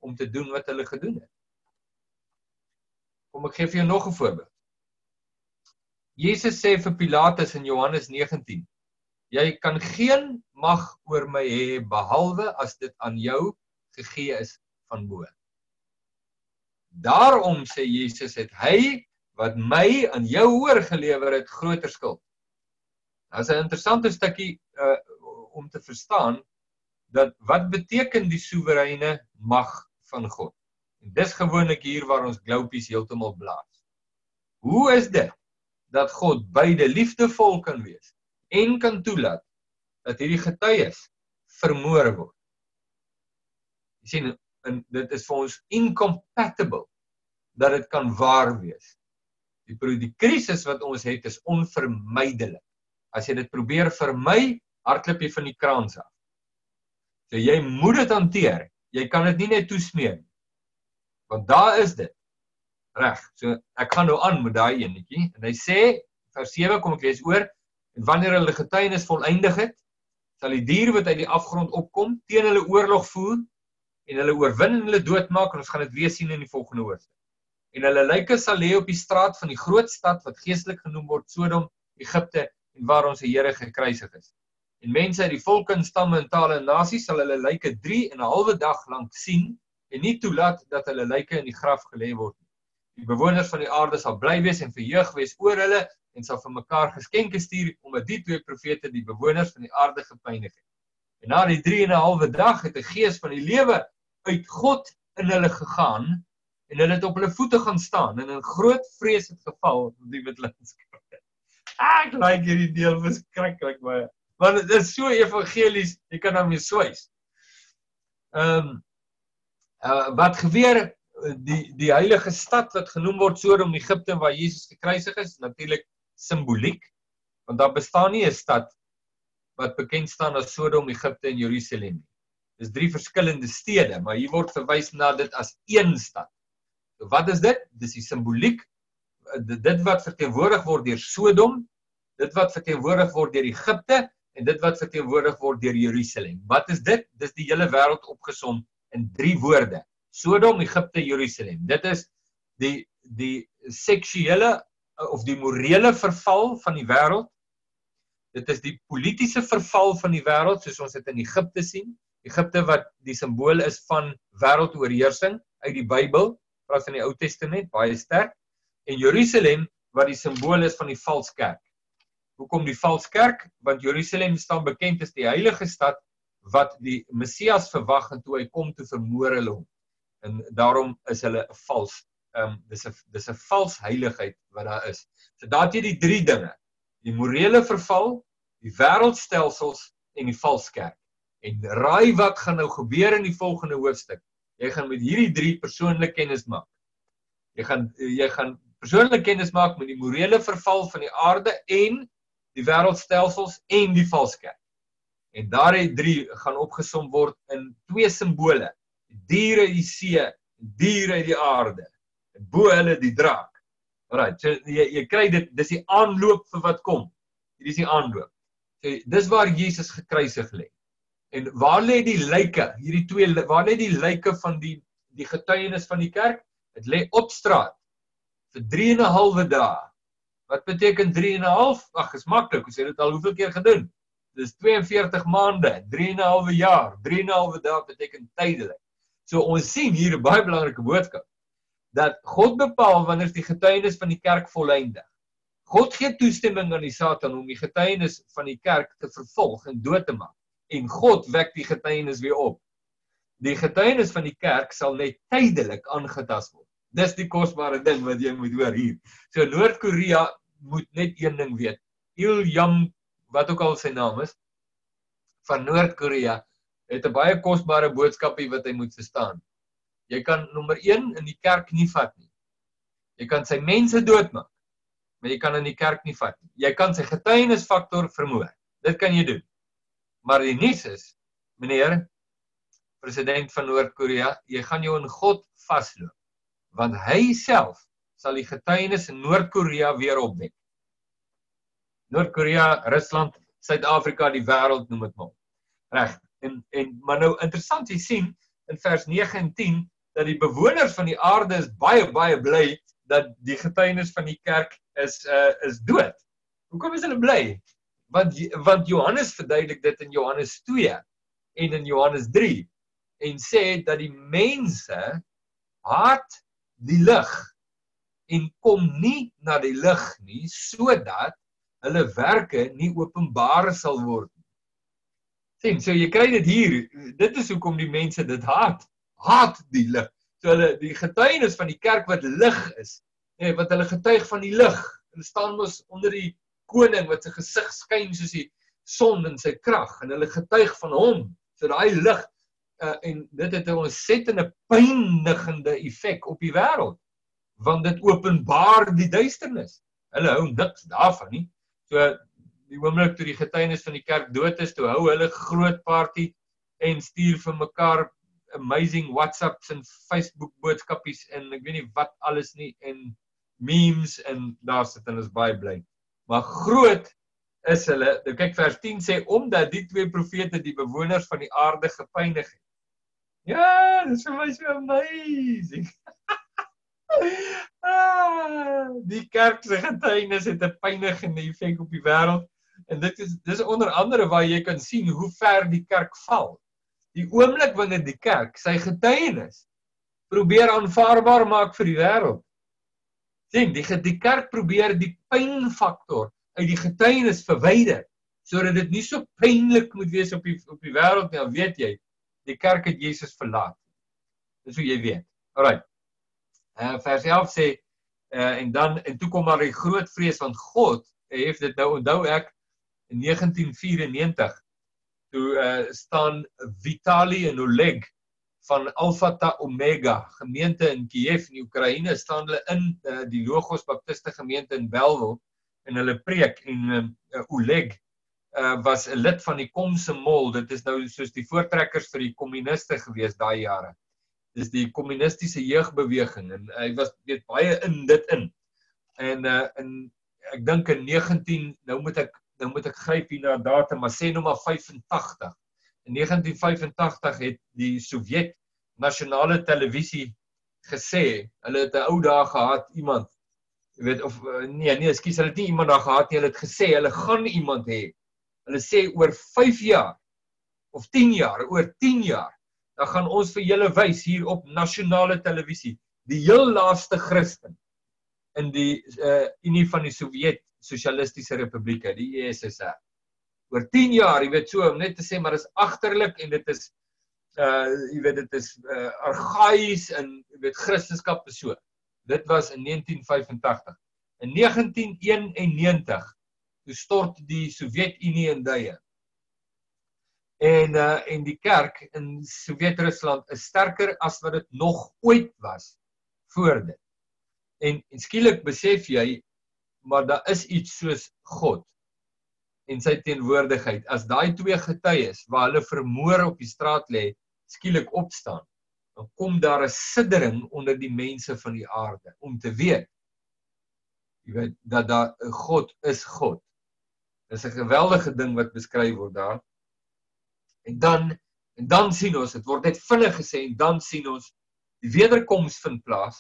om te doen wat hulle gedoen het. Kom ek gee vir jou nog 'n voorbeeld. Jesus sê vir Pilatus in Johannes 19: Jy kan geen mag oor my hê behalwe as dit aan jou gegee is van bo. Daarom sê Jesus het hy wat my aan jou oorgelewer het groter skuld. Dit is 'n interessante stukkie uh om te verstaan dat wat beteken die soewereine mag van God. En dis gewoonlik hier waar ons gloupies heeltemal blaas. Hoe is dit dat God beide liefdevol kan wees en kan toelaat dat hierdie getuies vermoor word? Jy sien en dit is vir ons incompatible dat dit kan waar wees. Die die krisis wat ons het is onvermydelik. As jy dit probeer vermy, hardloop jy van die kraans af. So jy moet dit hanteer. Jy kan dit nie net toesmeer nie. Want daar is dit. Reg. So ek gaan nou aan met daai enetjie en hy sê vers 7 kom ek lees oor en wanneer hulle getuienis volëindig het, sal die dier wat uit die afgrond opkom teen hulle oorlog voer en hulle oorwin en hulle doodmaak en ons gaan dit weer sien in die volgende hoofstuk. En hulle lyke sal lê op die straat van die groot stad wat geestelik genoem word Sodom, Egipte en waar ons Here gekruisig is. En mense uit die volke en stamme en tale en nasies sal hulle lyke 3 en 'n halwe dag lank sien en nie toelaat dat hulle lyke in die graf gelê word nie. Die bewoners van die aarde sal bly wees en verheug wees oor hulle en sal vir mekaar geskenke stuur omdat die twee profete die bewoners van die aarde gepynig het. En na die 3 en 'n halwe dag het 'n gees van die lewe uit God in hulle gegaan en hulle het op hulle voete gaan staan en in groot vrees het geval op die wit landskap. Ek like hierdie deel verskriklik baie. Want dit is so evangelies, jy kan daarmee swys. Ehm um, uh, wat gebeur die die heilige stad wat genoem word Sodom Egipte waar Jesus gekruisig is, natuurlik simboliek want daar bestaan nie 'n stad wat bekend staan as Sodom Egipte en Jerusalem nie. Dis drie verskillende stede, maar hier word verwys na dit as een stad. So wat is dit? Dis die simboliek dit wat verteenwoordig word deur Sodom, dit wat verteenwoordig word deur Egipte en dit wat verteenwoordig word deur Jerusalem. Wat is dit? Dis die hele wêreld opgesom in drie woorde. Sodom, Egipte, Jerusalem. Dit is die die seksuele of die morele verval van die wêreld. Dit is die politieke verval van die wêreld soos ons dit in Egipte sien. Egipte wat die simbool is van wêreldoorheersing uit die Bybel, praat van die Ou Testament, baie sterk en Jerusalem wat die simbool is van die valse kerk. Hoekom die valse kerk? Want Jerusalem staan bekend as die heilige stad wat die Messias verwag en toe hy kom te vermoor hulle hom. En daarom is hulle 'n vals ehm um, dis 'n dis 'n vals heiligheid wat daar is. So daar het jy die drie dinge. Die morele verval, die wêreldstelsels en die valse kerk. En raai wat gaan nou gebeur in die volgende hoofstuk? Jy gaan met hierdie drie persoonlik kennis maak. Jy gaan jy gaan persoonlik kennis maak met die morele verval van die aarde en die wêreldstelsels en die valse kerk. En daardie drie gaan opgesom word in twee simbole: die diere die see, die diere die aarde en bo hulle die draak. Alraai, so jy jy kry dit, dis die aanloop vir wat kom. Hier is die aanloop. So dis waar Jesus gekruisig lê. En waar lê die lyke? Hierdie twee waar lê die lyke van die die getuienis van die kerk? Dit lê op straat vir 3 en 'n halwe dae Wat beteken 3 en 'n half? Ag, is maklik. Ons het dit al hoeveel keer gedoen. Dis 42 maande, 3 en 'n half jaar. 3 en 'n half dae beteken tydelik. So ons sien hier 'n baie belangrike boodskap dat God bepaal wanneer die getuienis van die kerk volëindig. God gee toestemming aan die Satan om die getuienis van die kerk te vervolg en dood te maak. En God wek die getuienis weer op. Die getuienis van die kerk sal net tydelik aangetast word. Dis die kosbare ding wat jy moet hoor hier. So Noord-Korea moet net een ding weet. Il Yam wat ook al sy naam is van Noord-Korea het 'n baie kosbare boodskapie wat hy moet verstaan. Jy kan nommer 1 in die kerk nie vat nie. Jy kan sy mense doodmaak, maar jy kan in die kerk nie vat nie. Jy kan sy getuienisfaktor vermoor. Dit kan jy doen. Maar die nuus is, meneer president van Noord-Korea, jy gaan jou in God vasloop want hy self sal die getuienis in Noord-Korea weer opwek. Noord-Korea, Rusland, Suid-Afrika, die wêreld noem dit maar. Reg. En en maar nou interessant jy sien in vers 9 en 10 dat die bewoners van die aarde is baie baie bly dat die getuienis van die kerk is uh is dood. Hoekom is hulle bly? Want want Johannes verduidelik dit in Johannes 2 en in Johannes 3 en sê dat die mense haat die lig. En kom nie na die lig nie sodat hulle werke nie openbaar sal word nie. sien so jy kry dit hier. Dit is hoekom die mense dit haat. Haat die lig. So hulle die getuienis van die kerk wat lig is nee wat hulle getuig van die lig. Hulle staan mos onder die koning wat sy gesig skyn soos die son in sy krag en hulle getuig van hom. So daai lig uh, en dit het 'n ontsettende pynigende effek op die wêreld want dit openbaar die duisternis. Hulle hou niks daarvan nie. So die oomblik toe die getuienis van die kerk dood is, toe hou hulle groot party en stuur vir mekaar amazing WhatsApps en Facebook boodskapies en ek weet nie wat alles nie en memes en daar sit hulle is baie bly. Maar groot is hulle. Nou kyk vers 10 sê omdat die twee profete die bewoners van die aarde gepynig het. Ja, dit is vir my so amazing. ah, die kerk se getuienis het 'n pynigende effek op die wêreld en dit is dis onder andere waar jy kan sien hoe ver die kerk val. Die oomblik wanneer die kerk sy getuienis probeer aanvaarbaar maak vir die wêreld. sien, die die kerk probeer die pynfaktor uit die getuienis verwyder sodat dit nie so pynlik moet wees op die op die wêreld nie, weet jy die kerk het Jesus verlaat. Dis hoe jy weet. Alraai. Uh vers 11 sê uh en dan en toe kom maar die groot vrees van God. Het dit nou onthou ek in 1994 toe uh staan Vitali en Oleg van Alpha Ta Omega gemeente in Kiev in Oekraïne staan hulle in uh, die Logos Baptiste gemeente in Bellville en hulle preek en uh, Oleg uh, was 'n lid van die Komsomol. Dit is nou soos die voortrekkers vir die kommuniste gewees daai jare. Dis die kommunistiese jeugbeweging en hy was weet baie in dit in. En uh in ek dink in 19 nou moet ek nou moet ek gryp hier na datum, maar sê nou maar 85. In 1985 het die Sowjet nasionale televisie gesê, hulle het 'n ou dae gehad iemand jy weet of nee nee ekskuus hulle het nie iemand daar gehad nie hulle het gesê hulle gaan iemand hê Hulle sê oor 5 jaar of 10 jaar, oor 10 jaar, dan gaan ons vir julle wys hier op nasionale televisie die heel laaste Christen in die uh Unie van die Sowjet Sosialistiese Republieke, die USSR. Oor 10 jaar, jy weet so om net te sê maar is agterlik en dit is uh jy weet dit is uh argaïs en jy weet Christendom is so. Dit was in 1985. In 1991 toe stort die Sowjetunie in duie. En uh en die kerk in Sowjetrusland is sterker as wat dit nog ooit was voor dit. En, en skielik besef jy maar daar is iets soos God en sy teenwoordigheid. As daai twee getuies waar hulle vermoor op die straat lê, skielik opstaan, dan kom daar 'n siddering onder die mense van die aarde om te weet jy weet dat daar 'n God is God Dis 'n geweldige ding wat beskryf word daar. En dan en dan sien ons, dit word net vinnig gesê en dan sien ons die wederkoms vind plaas.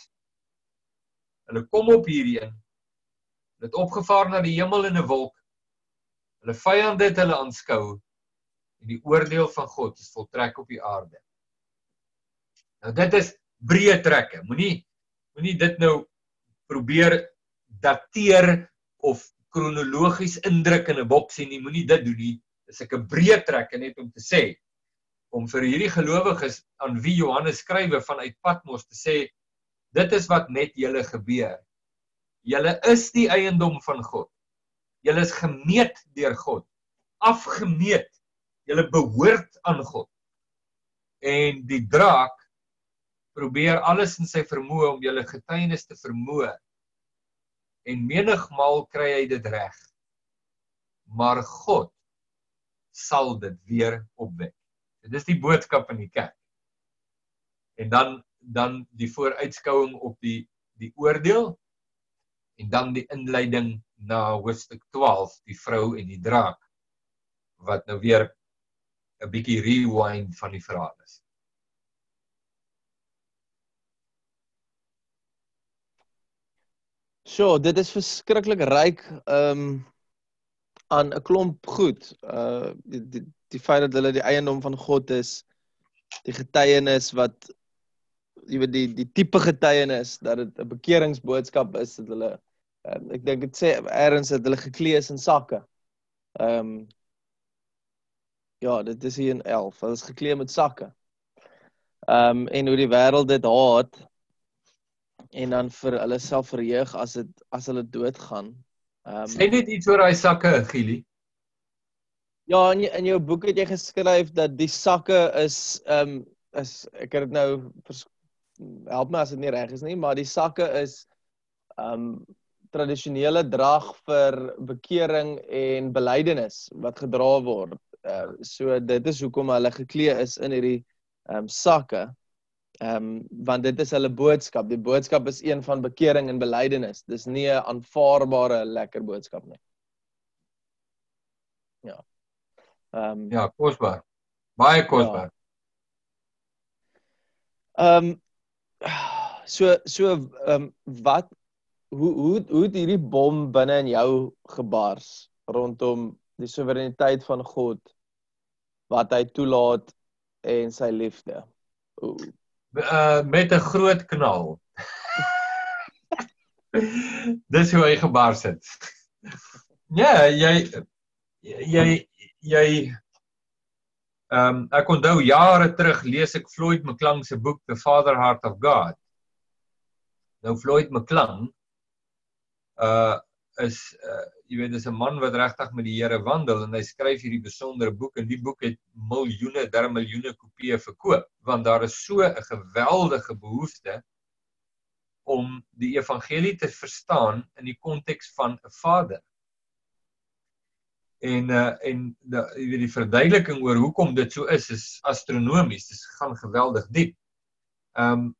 Hulle kom op hierdie een Hulle het opgevaar na die hemel in 'n wolk. Hulle vyande het hulle aanskou en die oordeel van God is voltrek op die aarde. Nou dit is breë trekke. Moenie moenie dit nou probeer dateer of kronologies indruk in 'n boksie nie. Moenie dit doen nie. Dis 'n breë trekke net om te sê om vir hierdie gelowiges aan wie Johannes skrywe vanuit Patmos te sê dit is wat met julle gebeur. Julle is die eiendom van God. Julle is gemeet deur God. Afgemeet. Julle behoort aan God. En die draak probeer alles in sy vermoë om julle getuienis te vermoë. En menigmal kry hy dit reg. Maar God sal dit weer opwek. Dit is die boodskap in die kerk. En dan dan die vooruitskouing op die die oordeel en dan die inleiding na hoofstuk 12, die vrou en die draak wat nou weer 'n bietjie rewind van die verhaal is. So, dit is verskriklik ryk um aan 'n klomp goed. Uh die, die die feit dat hulle die eiendom van God is, die getuienis wat jy weet die die tipe getuienis dat dit 'n bekeringsboodskap is dat hulle um, ek dink dit sê eers dat hulle geklee is in sakke. Ehm um, ja, dit is hier in 11. Hulle is geklee met sakke. Ehm um, en hoe die wêreld dit haat en dan vir hulle self verheug as dit as hulle doodgaan. Ehm um, Sê net iets oor daai sakke, Gili. Ja, in jy, in jou boek het jy geskryf dat die sakke is ehm um, is ek het dit nou help my as dit nie reg is nie, maar die sakke is ehm um, tradisionele drag vir bekering en belydenis wat gedra word. Uh, so dit is hoekom hulle geklee is in hierdie ehm um, sakke. Ehm um, want dit is hulle boodskap. Die boodskap is een van bekering en belydenis. Dis nie 'n aanvaarbare lekker boodskap nie. Ja. Ehm um, ja, kosbaar. Baie ja. kosbaar. Ehm ja. um, so so ehm um, wat hoe hoe hoe het hierdie bom binne in jou gebars rondom die soewereiniteit van God wat hy toelaat en sy liefde. Uh met 'n groot knal. Dis hoe hy gebars het. Ja, jy jy jy ehm um, ek onthou jare terug lees ek Floyd McClung se boek The Father Heart of God. Nou Floyd McClung uh is uh, jy weet dis 'n man wat regtig met die Here wandel en hy skryf hierdie besondere boek en die boek het miljoene, der miljoene kopieë verkoop want daar is so 'n geweldige behoefte om die evangelie te verstaan in die konteks van 'n vader en uh, en die jy weet die verduideliking oor hoekom dit so is is astronomies. Dit gaan geweldig diep. Ehm um,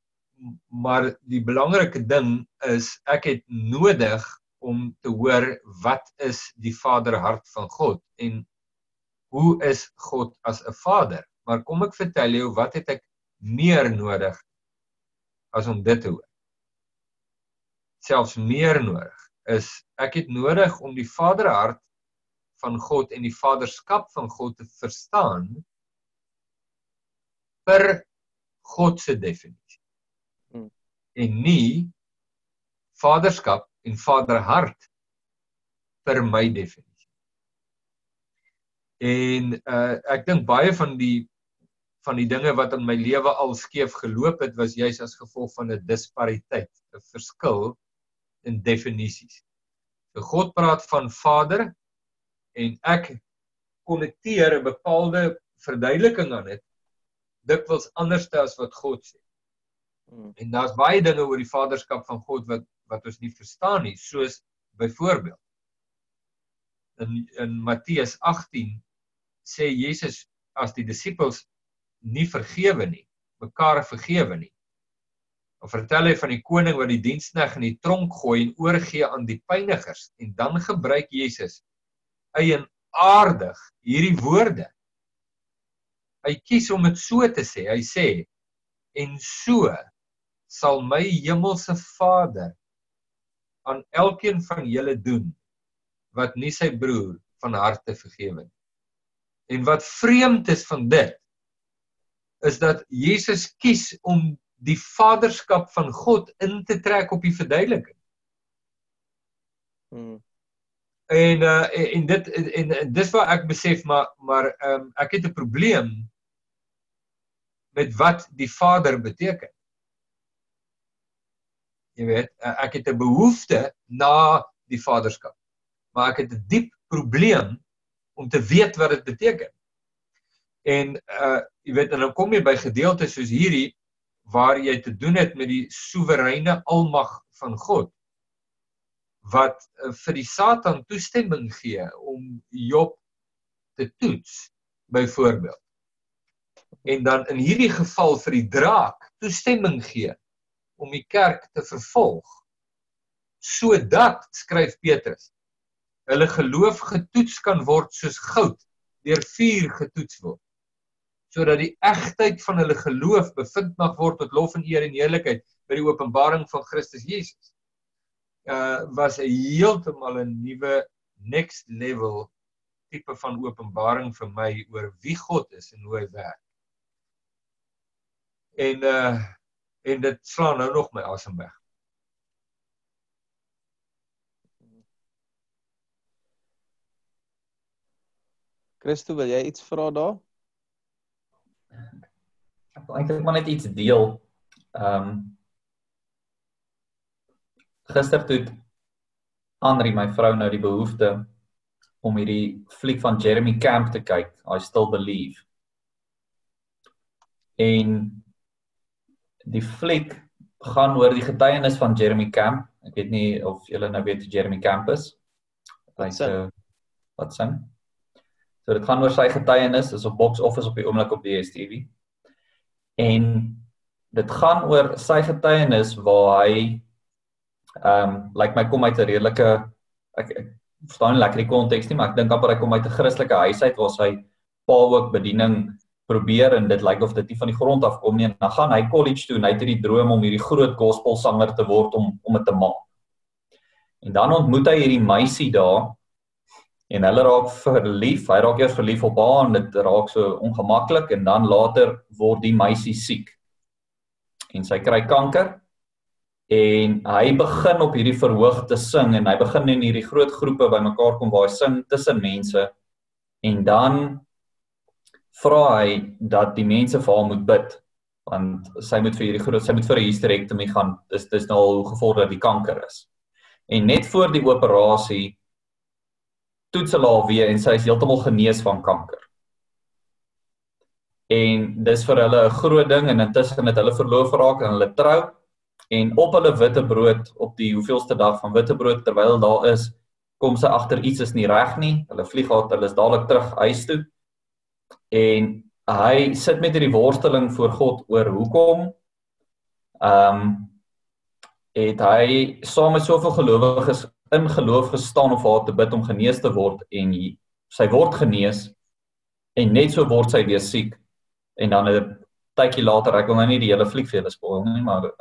maar die belangrike ding is ek het nodig om te hoor wat is die vaderhart van God en hoe is God as 'n vader? Maar kom ek vertel jou wat het ek meer nodig as om dit te hoor? Selfs meer nodig is ek het nodig om die vaderhart van God en die vaderskap van God te verstaan per God se definisie. Hmm. En nie vaderskap en vaderhart per my definisie. En uh ek dink baie van die van die dinge wat in my lewe al skeef geloop het was juis as gevolg van 'n dispariteit, 'n verskil in definisies. So God praat van Vader en ek konnekteer 'n bepaalde verduideliking aan dit dikwels anders as wat God sê. Hmm. En daar's baie dinge oor die vaderskap van God wat wat ons nie verstaan nie, soos byvoorbeeld in in Matteus 18 sê Jesus as die disippels nie vergewe nie, mekaar vergewe nie. Dan vertel hy van die koning wat die dienskneg in die tronk gooi en oorgee aan die pynigers en dan gebruik Jesus eienaardig hierdie woorde. Hy kies om dit so te sê. Hy sê en so sal my hemelse Vader aan elkeen van julle doen wat nie sy broer van harte vergewe nie. En wat vreemd is van dit is dat Jesus kies om die vaderskap van God in te trek op die verduideliking. Hmm. En uh en dit en, en, en dis waar ek besef maar maar ehm um, ek het 'n probleem met wat die Vader beteken. Jy weet, ek het 'n behoefte na die vaderskap. Maar ek het 'n diep probleem om te weet wat dit beteken. En uh jy weet, en dan kom jy by gedeeltes soos hierdie waar jy te doen het met die soewereine almag van God wat uh, vir die Satan toestemming gee om Job te toets byvoorbeeld. En dan in hierdie geval vir die draak toestemming gee om die kerk te vervolg sodat skryf Petrus hulle geloof getoets kan word soos goud deur vuur getoets word sodat die egtheid van hulle geloof bevind mag word tot lof en eer en heerlikheid by die openbaring van Christus Jesus uh was 'n heeltemal 'n nuwe next level tipe van openbaring vir my oor wie God is en hoe hy werk. En uh en dit slaan nou nog my asem weg. Christo, wil jy iets vra daar? Ek wil eintlik maar net iets deel. Ehm um, gister toe Andri my vrou nou die behoefte om hierdie fliek van Jeremy Camp te kyk, I still believe. En die fliek gaan oor die getuienis van Jeremy Camp. Ek weet nie of julle nou weet wie Jeremy Camp is. Wat sê? Uh, wat sê? So dit gaan oor sy getuienis, is op box office op die oomblik op die DStv. En dit gaan oor sy getuienis waar hy ehm um, lyk like my kom uit 'n redelike ek, ek verstaan nie lekker die konteks nie, maar ek dink amper hy kom uit 'n Christelike huis uit waar sy pa ook bediening probeer en dit lyk of dit nie van die grond af kom nie. En dan gaan hy college toe en hy het hierdie droom om hierdie groot gospelsanger te word om om dit te maak. En dan ontmoet hy hierdie meisie daar en hulle raak verlief. Hy raak eers verlief op haar en dit raak so ongemaklik en dan later word die meisie siek. En sy kry kanker en hy begin op hierdie verhoog te sing en hy begin in hierdie groot groepe bymekaar kom waar hy sing tussen mense en dan vra hy dat die mense vir hom moet bid want sy moet vir hierdie groot sy moet vir 'n hysterektomie gaan. Dis dis nou al gevorder die kanker is. En net voor die operasie toets hulle haar weer en sy is heeltemal genees van kanker. En dis vir hulle 'n groot ding en intussen het hulle verloof geraak en hulle trou. En op hulle witbrood op die hoeveelste dag van witbrood terwyl daar is kom sy agter iets is nie reg nie. Hulle vlieg haar hulle is dadelik terug huis toe en hy sit met hierdie worsteling voor God oor hoekom ehm um, het hy saam met soveel gelowiges in geloof gestaan om vir haar te bid om genees te word en sy word genees en net so word sy weer siek en dan 'n tydjie later ek wil nou nie die hele fliek vir julle spoil nie maar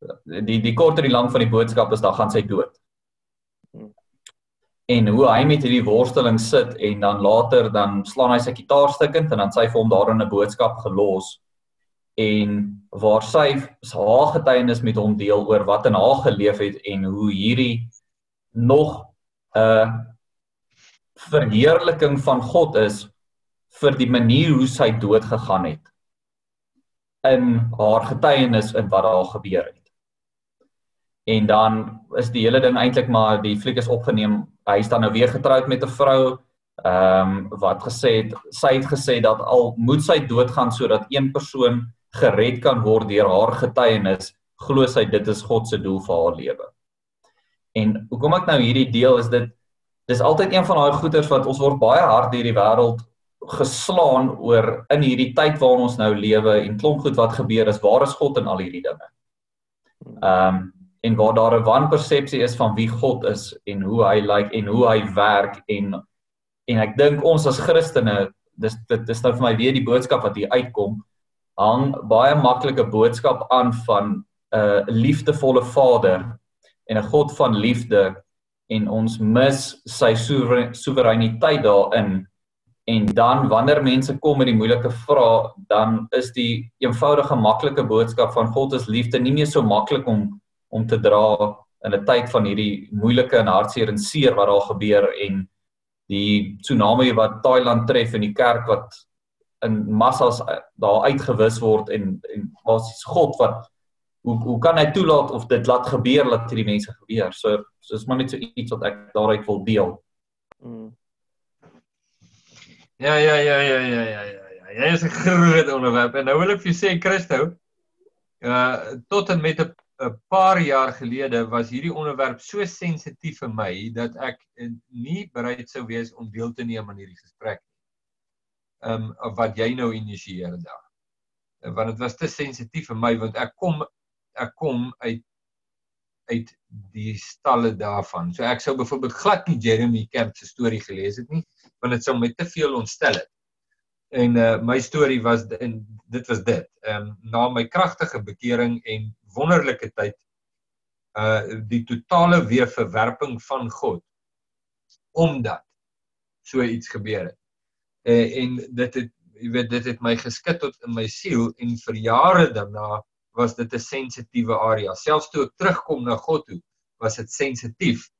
die die kort en die lank van die boodskap is dan gaan sy dood. En hoe hy met hierdie worsteling sit en dan later dan slaan hy sy gitaar stukkend en dan sy vir hom daarin 'n boodskap gelos. En waar sy haar getuienis met hom deel oor wat in haar geleef het en hoe hierdie nog 'n uh, verheerliking van God is vir die manier hoe sy dood gegaan het in haar getuienis en wat daar gebeur het. En dan is die hele ding eintlik maar die fliek is opgeneem hy is dan nou weer getroud met 'n vrou. Ehm um, wat gesê het sy het gesê dat al moet sy doodgaan sodat een persoon gered kan word deur haar getuienis glo sy dit is God se doel vir haar lewe. En hoekom ek nou hierdie deel is dit dis altyd een van daai goeters wat ons word baie hard hierdie wêreld geslaan oor in hierdie tyd waarin ons nou lewe en klomp goed wat gebeur is waar is God in al hierdie dinge? Ehm um, en waar daar 'n wanpersepsie is van wie God is en hoe hy lyk like, en hoe hy werk en en ek dink ons as Christene dis dit is nou vir my weer die boodskap wat hier uitkom hang baie maklike boodskap aan van 'n uh, liefdevolle Vader en 'n God van liefde en ons mis sy soewereiniteit daarin. En dan wanneer mense kom met die moeilike vrae dan is die eenvoudige maklike boodskap van God is liefde nie meer so maklik om om te dra in 'n tyd van hierdie moeilike en hartseer en seer wat daar gebeur en die tsunami wat Thailand tref en die kerk wat in massas daar uitgewis word en en basies God wat hoe hoe kan hy toelaat of dit laat gebeur dat hierdie mense gebeur so soos maar net so iets wat ek daaruit wil deel. Mm. Ja ja ja ja ja ja ja. Dit is 'n groot onderwerp en nou wil ek vir sê Christo, uh tot en met 'n 'n paar jaar gelede was hierdie onderwerp so sensitief vir my dat ek nie bereid sou wees om deel te neem aan hierdie gesprek nie. Ehm um, wat jy nou initieer daar. Want dit was te sensitief vir my want ek kom ek kom uit uit die stalle daarvan. So ek sou byvoorbeeld glad nie Jeremy Camp se storie gelees het nie want dit sou my te veel ontstel het. En uh my storie was en dit was dit. Ehm um, na my kragtige bekering en wonderlike tyd uh die totale weer verwerping van God omdat so iets gebeur het. Uh, en dit het jy weet dit het my geskit tot in my siel en vir jare daarna was dit 'n sensitiewe area. Selfs toe ek terugkom na God toe, was dit sensitief.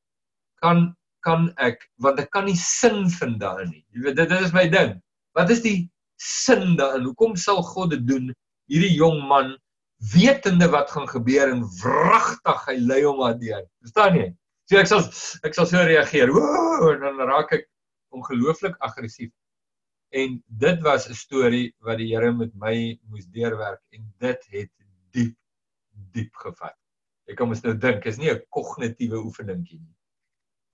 Kan kan ek want ek kan nie sin vind daarin nie. Jy weet dit, dit is my ding. Wat is die sin daarin? Hoekom sal God dit doen? Hierdie jong man wetende wat gaan gebeur en wragtig hy lei hom deur. Verstaan jy? So ek sal ek sal so reageer. Woe, en dan raak ek ongelooflik aggressief. En dit was 'n storie wat die Here met my moes deurwerk en dit het diep diep gevat. Ek kom eens nou dink, is nie 'n kognitiewe oefeningkie nie.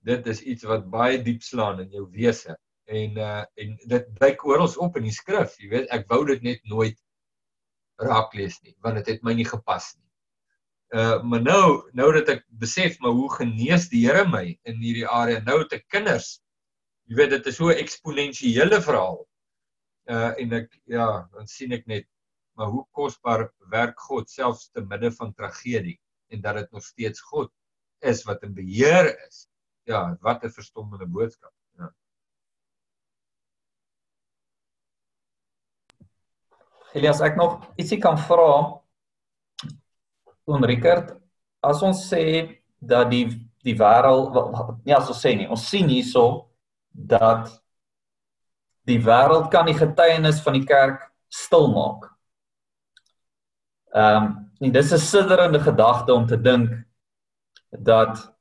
Dit is iets wat baie diep slaan in jou wese en uh en dit blyk oral op in die skrif, jy weet, ek wou dit net nooit raak lees nie want dit het my nie gepas nie. Uh maar nou nou dat ek besef maar hoe genees die Here my in hierdie area nou te kinders. Jy weet dit is so 'n eksponensiële verhaal. Uh en ek ja, dan sien ek net maar hoe kosbaar werk God selfs te midde van tragedie en dat dit nog steeds God is wat in beheer is. Ja, wat 'n verstommende boodskap. Elias, ek nog ietsie kan vra. Oom Rickert, as ons sê dat die die wêreld nie as ons sê nie, ons sien hierso dat die wêreld kan die getuienis van die kerk stil maak. Ehm, um, en dis 'n sidderende gedagte om te dink dat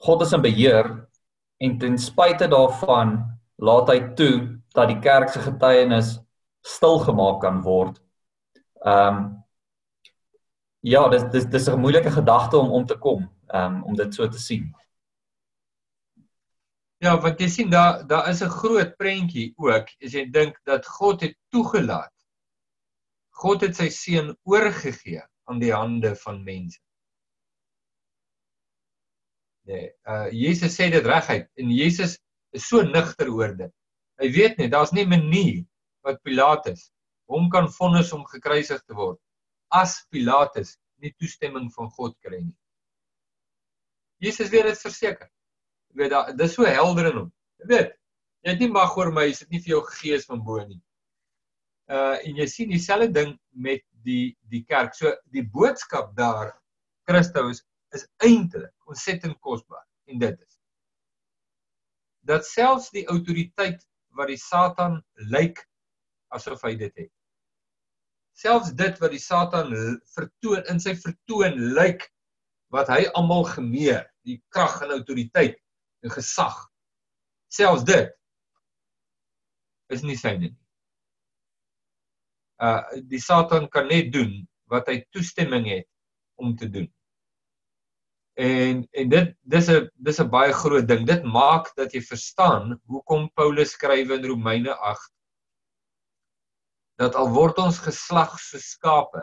God is in beheer en ten spyte daarvan laat hy toe dat die kerk se getuienis stil gemaak kan word. Ehm um, ja, dis dis dis 'n moeilike gedagte om om te kom, ehm um, om dit so te sien. Ja, want jy sien daar daar is 'n groot prentjie ook as jy dink dat God het toegelaat. God het sy seun oorgegee aan die hande van mense. Nee, uh Jesus sê dit reguit en Jesus is so nigter oor dit. Hy weet net daar's nie 'n manier wat Pilatus hom kan vonnis om gekruisig te word as Pilatus nie toestemming van God kry nie. Jesus weet dit verseker. Jy weet daar dis so helder in hom. Jy weet, jy het nie mag oor my, is dit nie vir jou gees van bo nie. Uh en jy sien dieselfde ding met die die kerk. So die boodskap daar Christus is eintlik ontsettend kosbaar en dit is dat selfs die autoriteit wat die Satan lyk asof hy dit het. Selfs dit wat die Satan vertoon in sy vertoon lyk wat hy almal gemeer, die krag en autoriteit en gesag. Selfs dit is nie syne nie. Uh die Satan kan net doen wat hy toestemming het om te doen. En en dit dis 'n dis 'n baie groot ding. Dit maak dat jy verstaan hoekom Paulus skryf in Romeine dat al word ons geslag so skape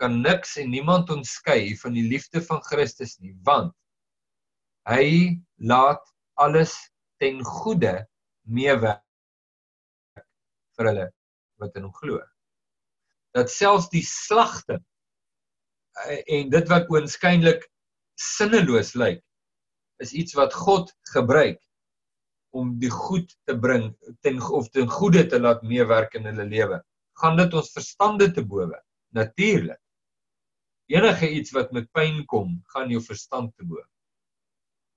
kan niks en niemand ons skei van die liefde van Christus nie want hy laat alles ten goeie meewerk vir hulle wat in hom glo. Dat selfs die slagting en dit wat oënskynlik sinneloos lyk is iets wat God gebruik om die goed te bring ten of ten goeie te laat meewerk in hulle lewe. Gaan dit ons verstande te bowe? Natuurlik. Enige iets wat met pyn kom, gaan jou verstand te bowe.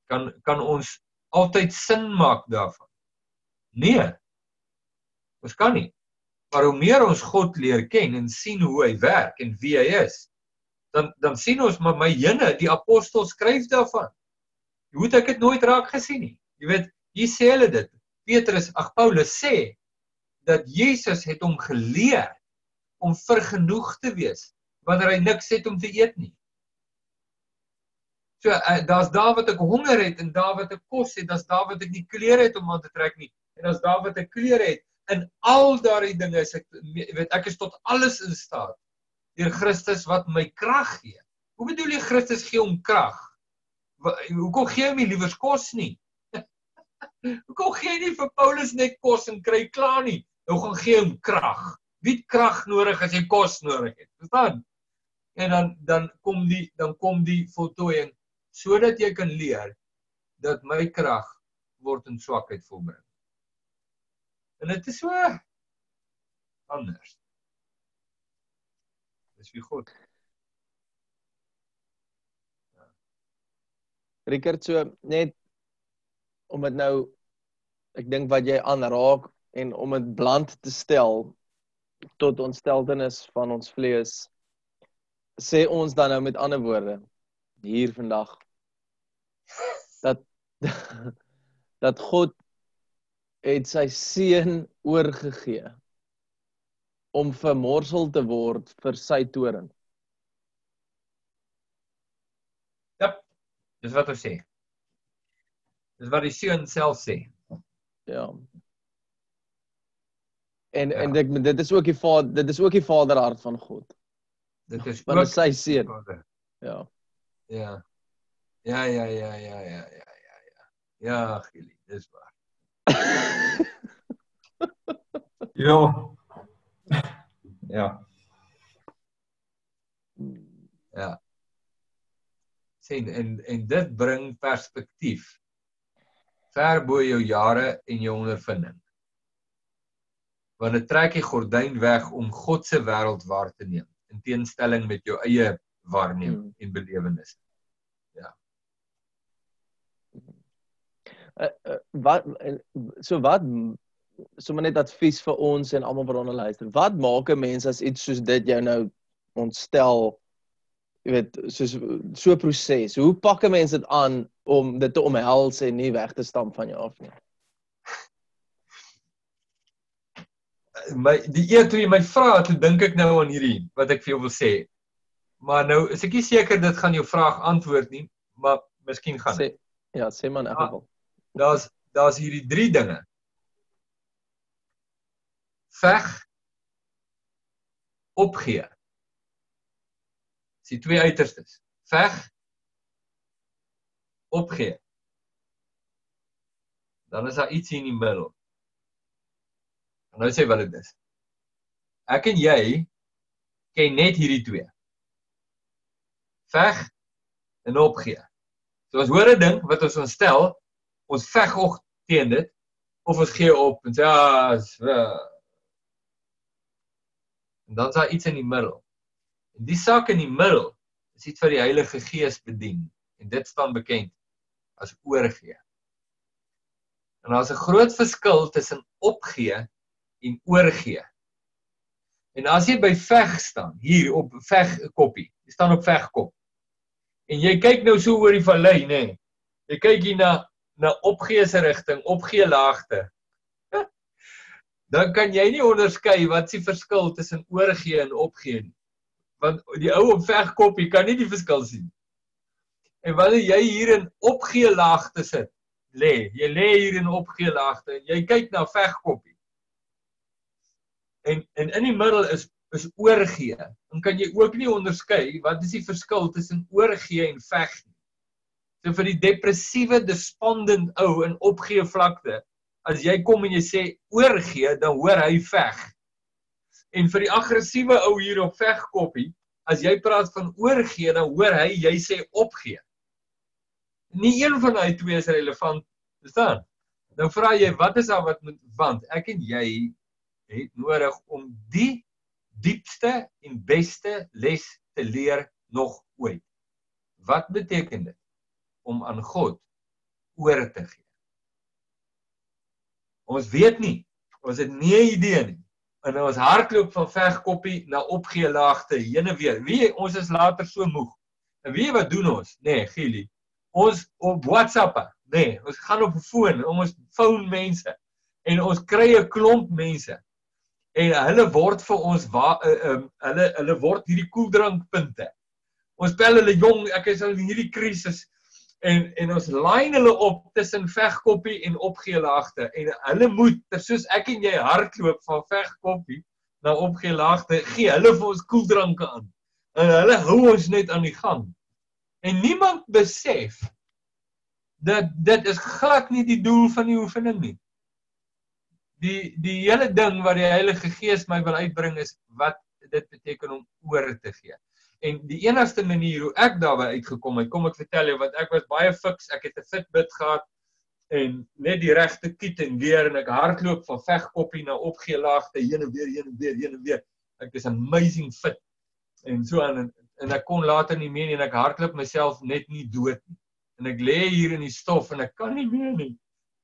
Kan kan ons altyd sin maak daarvan? Nee. Ons kan nie. Maar hoe meer ons God leer ken en sien hoe hy werk en wie hy is, dan dan sien ons maar my jene, die apostel skryf daarvan. Hoe het ek dit nooit raak gesien nie? Jy weet, hier sê hulle dit. Petrus, ag Paulus sê dat Jesus het hom geleer om vergenoeg te wees wanneer hy niks het om te eet nie. So uh, daar's daar wat ek honger het en daar wat ek kos het, daar's daar wat ek nie klere het om aan te trek nie en daar's daar wat ek klere het. In al daardie dinge is ek weet ek is tot alles in staat deur Christus wat my krag gee. Hoe bedoel jy Christus gee hom krag? Hoekom gee hy my liewers kos nie? Hoekom gee hy nie vir Paulus net kos en kry klaar nie? Nou gaan gee hom krag. Wie krag nodig as jy kos nodig het? Verstaan? En dan dan kom die dan kom die voltooiing sodat jy kan leer dat my krag word in swakheid volbring. En dit is so anders is wie God. Ja. Rickert so net om dit nou ek dink wat jy aanraak en om dit bland te stel tot ontsteltenis van ons vlees sê ons dan nou met ander woorde hier vandag dat dat God het sy seun oorgegee om vermorsel te word vir sy toring. Ja. Dis wat hy sê. Dis wat die seun self sê. Ja. En ja. en ek dit is ook die vader dit is ook die vaderhart van God. Dit is ook sy seun. Ja. Ja. Ja ja ja ja ja ja ja ja. Ja, Gili, dis waar. ja. Ja. Ja. Sien en en dit bring perspektief ver bo jou jare en jou ondervinding. Want dit trek die gordyn weg om God se wêreld waar te neem in teenstelling met jou eie waarneming hmm. en belewenis. Ja. Uh, uh, wat uh, so wat sommer net advies vir ons en almal wat onder luister. Wat maak 'n mens as iets soos dit jou nou ontstel? Jy weet, soos so 'n proses. Hoe pak 'n mens dit aan om dit te omhels en nie weg te stamp van jou af nie? My die eer toe jy my vra, toe dink ek nou aan hierdie wat ek vir jou wil sê. Maar nou is ek nie seker dit gaan jou vraag antwoord nie, maar miskien gaan. Sê ja, sê man in elk geval. Daar's daar's hierdie drie dinge veg opgee. Dis die twee uiterstes. Veg opgee. Dan is daar iets in die middel. En nou sê wat dit is. Ek en jy ken net hierdie twee. Veg en opgee. So as hoor 'n ding wat ons ontstel, ons veg og teen dit of ons gee op en sê ja, ah, En dan is daar iets in die middel. En die saak in die middel is iets wat die Heilige Gees bedien en dit staan bekend as oorgee. En daar's 'n groot verskil tussen opgee en oorgee. En as jy by veg staan, hier op veg koppie, jy staan op vegkop. En jy kyk nou so oor die vallei, nê. Nee, jy kyk hier na na opgee se rigting, opgee laagte dan kan jy nie onderskei wat se verskil tussen oorgee en opgee nie. Want die ou op vegkoppie kan nie die verskil sien. En wanneer jy hier in opgee laagte sit, lê, jy lê hier in opgee laagte en jy kyk na vegkoppie. En en in die middel is is oorgee. Dan kan jy ook nie onderskei wat is die verskil tussen oorgee en veg nie. So vir die depressiewe despondent ou in opgee vlakte as jy kom en jy sê oorgee, dan hoor hy veg. En vir die aggressiewe ou hier op vegkoppie, as jy praat van oorgee, dan hoor hy jy sê opgee. Nie een van daai twee is relevant, verstaan? Nou vra jy, wat is daar wat moet want ek en jy het nodig om die diepste en beste les te leer nog ooit. Wat beteken dit om aan God oor te gee? Ons weet nie. Ons het nie 'n idee nie. En ons hardloop van vegkoppie na opgeelaagte heen en weer. Wie ons is later so moeg. En weet wat doen ons? Nee, Gili. Ons op WhatsApp, nee, ons gaan op 'n foon, ons foon mense en ons kry 'n klomp mense en hulle word vir ons wa, uh, um, hulle hulle word hierdie koeldrankpunte. Ons bel hulle jong, ek is in hierdie krisis en en ons lyn hulle op tussen vegkoppie en opgeelaagte. En hulle moet soos ek en jy hardloop van vegkoppie na opgeelaagte gee hulle vir ons koeldranke aan. En hulle hou ons net aan die gang. En niemand besef dat dit is glad nie die doel van die oefening nie. Die die hele ding wat die Heilige Gees my wil uitbring is wat dit beteken om oor te gee En die enigste manier hoe ek daarby uitgekom het, kom ek vertel jou want ek was baie fiks. Ek het 'n Fitbit gehad en net die regte kiet en weer en ek hardloop van vegkoppie na opgeelaagte heen en weer, heen en weer, heen en weer. Ek is amazing fit. En so aan en, en ek kon later nie meer nie en ek hardloop myself net nie dood nie. En ek lê hier in die stof en ek kan nie meer nie.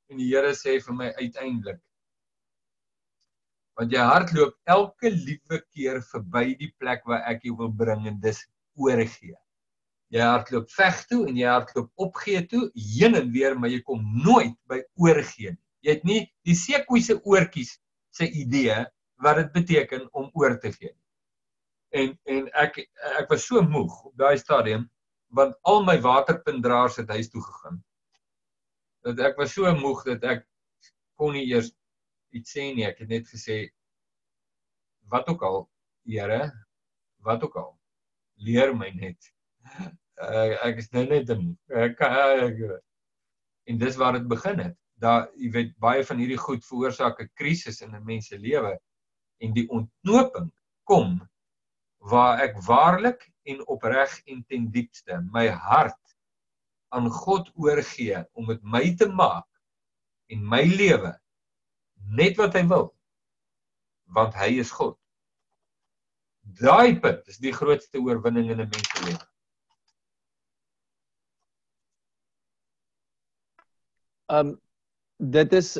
En die Here sê vir my uiteindelik want jy hardloop elke liewe keer verby die plek waar ek jou wil bring en dis oorgee. Jy hardloop veg toe en jy hardloop opgee toe, heen en weer, maar jy kom nooit by oorgee nie. Jy het nie die sekoe se oortjies se idee wat dit beteken om oor te gee nie. En en ek ek was so moeg op daai stadium want al my waterpuntdraers het huis toe gegaan. Dat ek was so moeg dat ek kon nie eers iets sê nie. Ek het net gesê wat ook al, Here, wat ook al. Leer my net. Uh, ek is nou net 'n ek, ek en dis waar dit begin het. Daar jy weet baie van hierdie goed veroorsaak 'n krisis in 'n mens se lewe en die ontknoping kom waar ek waarlik en opreg en ten diepste my hart aan God oorgee om dit my te maak en my lewe net wat hy wil want hy is God. Daai punt is die grootste oorwinning in 'n mens se lewe. Um dit is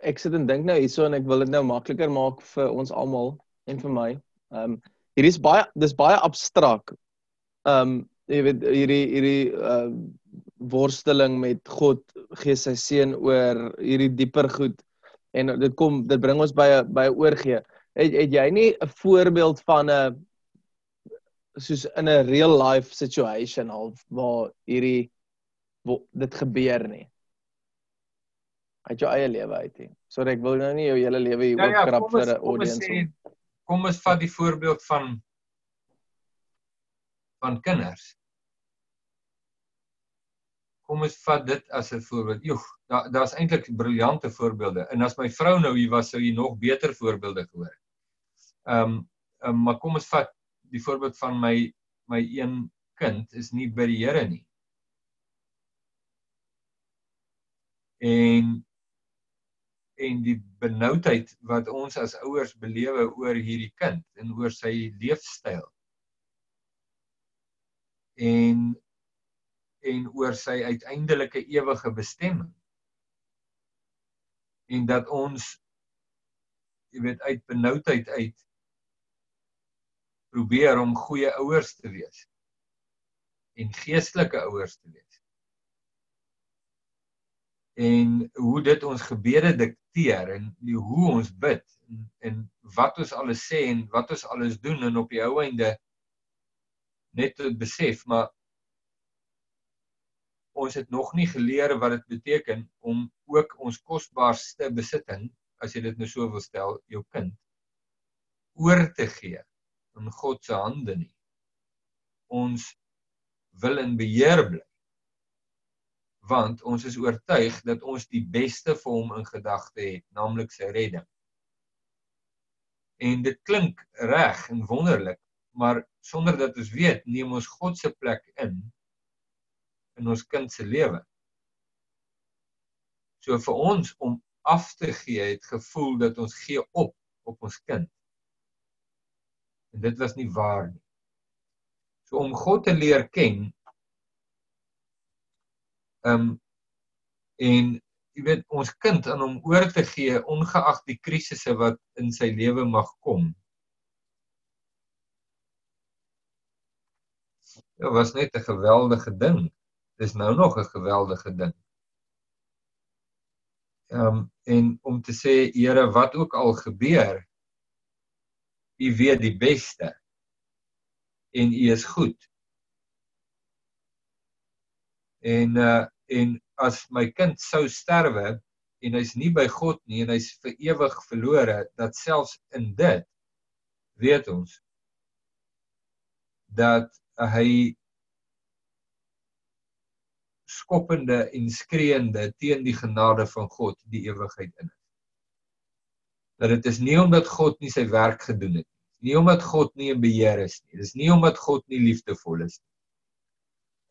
ek sit en dink nou hierso en ek wil dit nou makliker maak vir ons almal en vir my. Um hier is baie dis baie abstrak. Um jy weet hierdie hierdie uh worsteling met God gee sy seën oor hierdie dieper goed en dit kom dit bring ons by by oorgee. Het, het jy nie 'n voorbeeld van 'n soos in 'n real life situation half waar hierdie waar dit gebeur nie? Uit jou eie lewe uit nie. Sorry, ek wil nou nie jou hele lewe hier ja, ja, oopkrap vir 'n audience nie. Kom ons vat die voorbeeld van van kinders kom ons vat dit as 'n voorbeeld. Joeg, daar daar's eintlik briljante voorbeelde. En as my vrou nou hier was, sou jy nog beter voorbeelde gehoor het. Ehm, um, um, maar kom ons vat die voorbeeld van my my een kind is nie by die Here nie. En en die benoudheid wat ons as ouers belewe oor hierdie kind en oor sy leefstyl. En en oor sy uiteindelike ewige bestemming. En dat ons jy weet uit benoudheid uit probeer om goeie ouers te wees en geestelike ouers te wees. En hoe dit ons gebede dikteer en hoe ons bid en, en wat ons alles sê en wat ons alles doen en op die ou einde net te besef maar ons het nog nie geleer wat dit beteken om ook ons kosbaarste besitting, as jy dit nou so wil stel, jou kind oor te gee in God se hande nie. Ons wil in beheer bly. Want ons is oortuig dat ons die beste vir hom in gedagte het, naamlik sy redding. En dit klink reg en wonderlik, maar sonder dat ons weet, neem ons God se plek in in ons kind se lewe. So vir ons om af te gee het gevoel dat ons gee op op ons kind. En dit was nie waar nie. So om God te leer ken ehm um, en jy weet ons kind aan hom oor te gee ongeag die krisisse wat in sy lewe mag kom. Dit was net 'n geweldige ding. Dis nou nog 'n geweldige ding. Ehm um, en om te sê Here, wat ook al gebeur, U weet die beste en U is goed. En uh en as my kind sou sterwe en hy's nie by God nie en hy's vir ewig verlore, dat selfs in dit weet ons dat hy skoppende en skreeende teen die genade van God die ewigheid in is. Dat dit is nie omdat God nie sy werk gedoen het nie, nie omdat God nie in beheer is nie. Dis nie omdat God nie liefdevol is nie.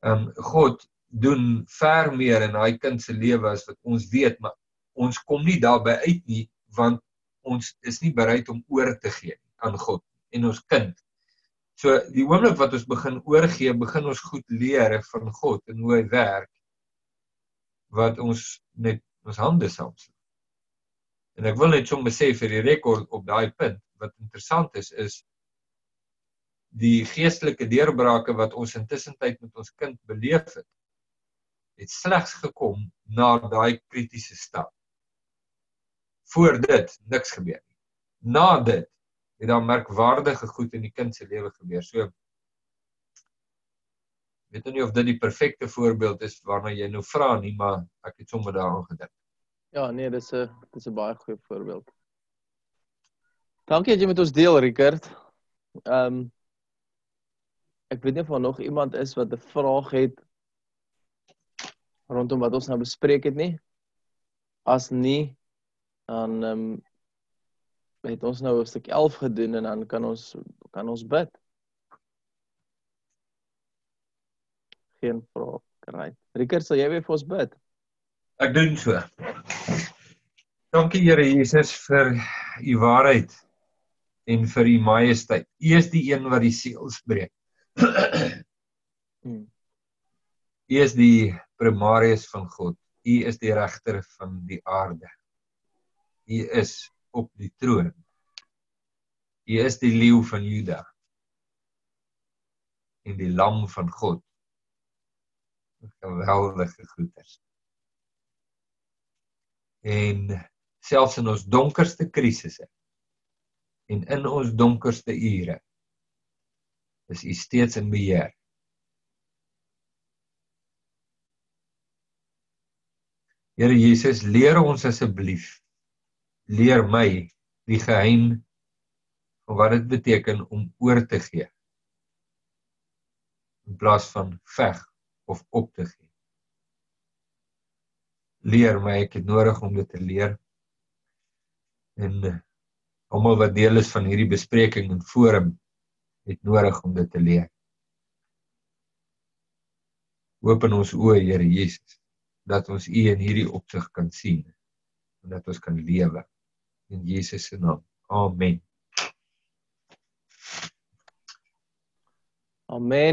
Ehm um, God doen ver meer in daai kind se lewe as wat ons weet, maar ons kom nie daarby uit nie want ons is nie bereid om oor te gee aan God en ons kind. So die oomblik wat ons begin oorgee, begin ons goed leer van God en hoe hy werk wat ons net ons hande saamslaan. En ek wil net sommer sê vir die rekord op daai punt wat interessant is is die geestelike deurbrake wat ons intussen tyd met ons kind beleef het het slegs gekom na daai kritiese stap. Voor dit niks gebeur nie. Na dit het daar merkwaardige goed in die kind se lewe gebeur. So weet nie of dit die perfekte voorbeeld is waarna jy nou vra nie, maar ek het sommer daaraan gedink. Ja, nee, dis 'n dis 'n baie goeie voorbeeld. Dankie dat jy met ons deel, Rickert. Ehm um, ek weet nie of daar nog iemand is wat 'n vraag het rondom wat ons nou bespreek het nie. As nie dan ehm um, het ons nou 'n stuk 11 gedoen en dan kan ons kan ons bid. Geen vraag. Right. Rickert, sal jy weer vir ons bid? Ek doen so. Dankie Here Jesus vir u waarheid en vir u majesteit. U is die een wat die seels breek. Hmm. U is die primarius van God. U is die regter van die aarde. U is op die troon. U is die leeu van Juda. En die lam van God. Geweldige goeders. En selfs in ons donkerste krisisse en in ons donkerste ure is u steeds in beheer. Here Jesus, leer ons asseblief. Leer my die geheim van wat dit beteken om oor te gee in plaas van veg of op te gee. Leer my, ek het nodig om dit te leer. En eh, almal wat deel is van hierdie bespreking en forum het nodig om dit te leer. Open ons oë, Here Jesus dat ons U in hierdie opsig kan sien en dat ons kan lewe in Jesus se naam. Amen. Amen.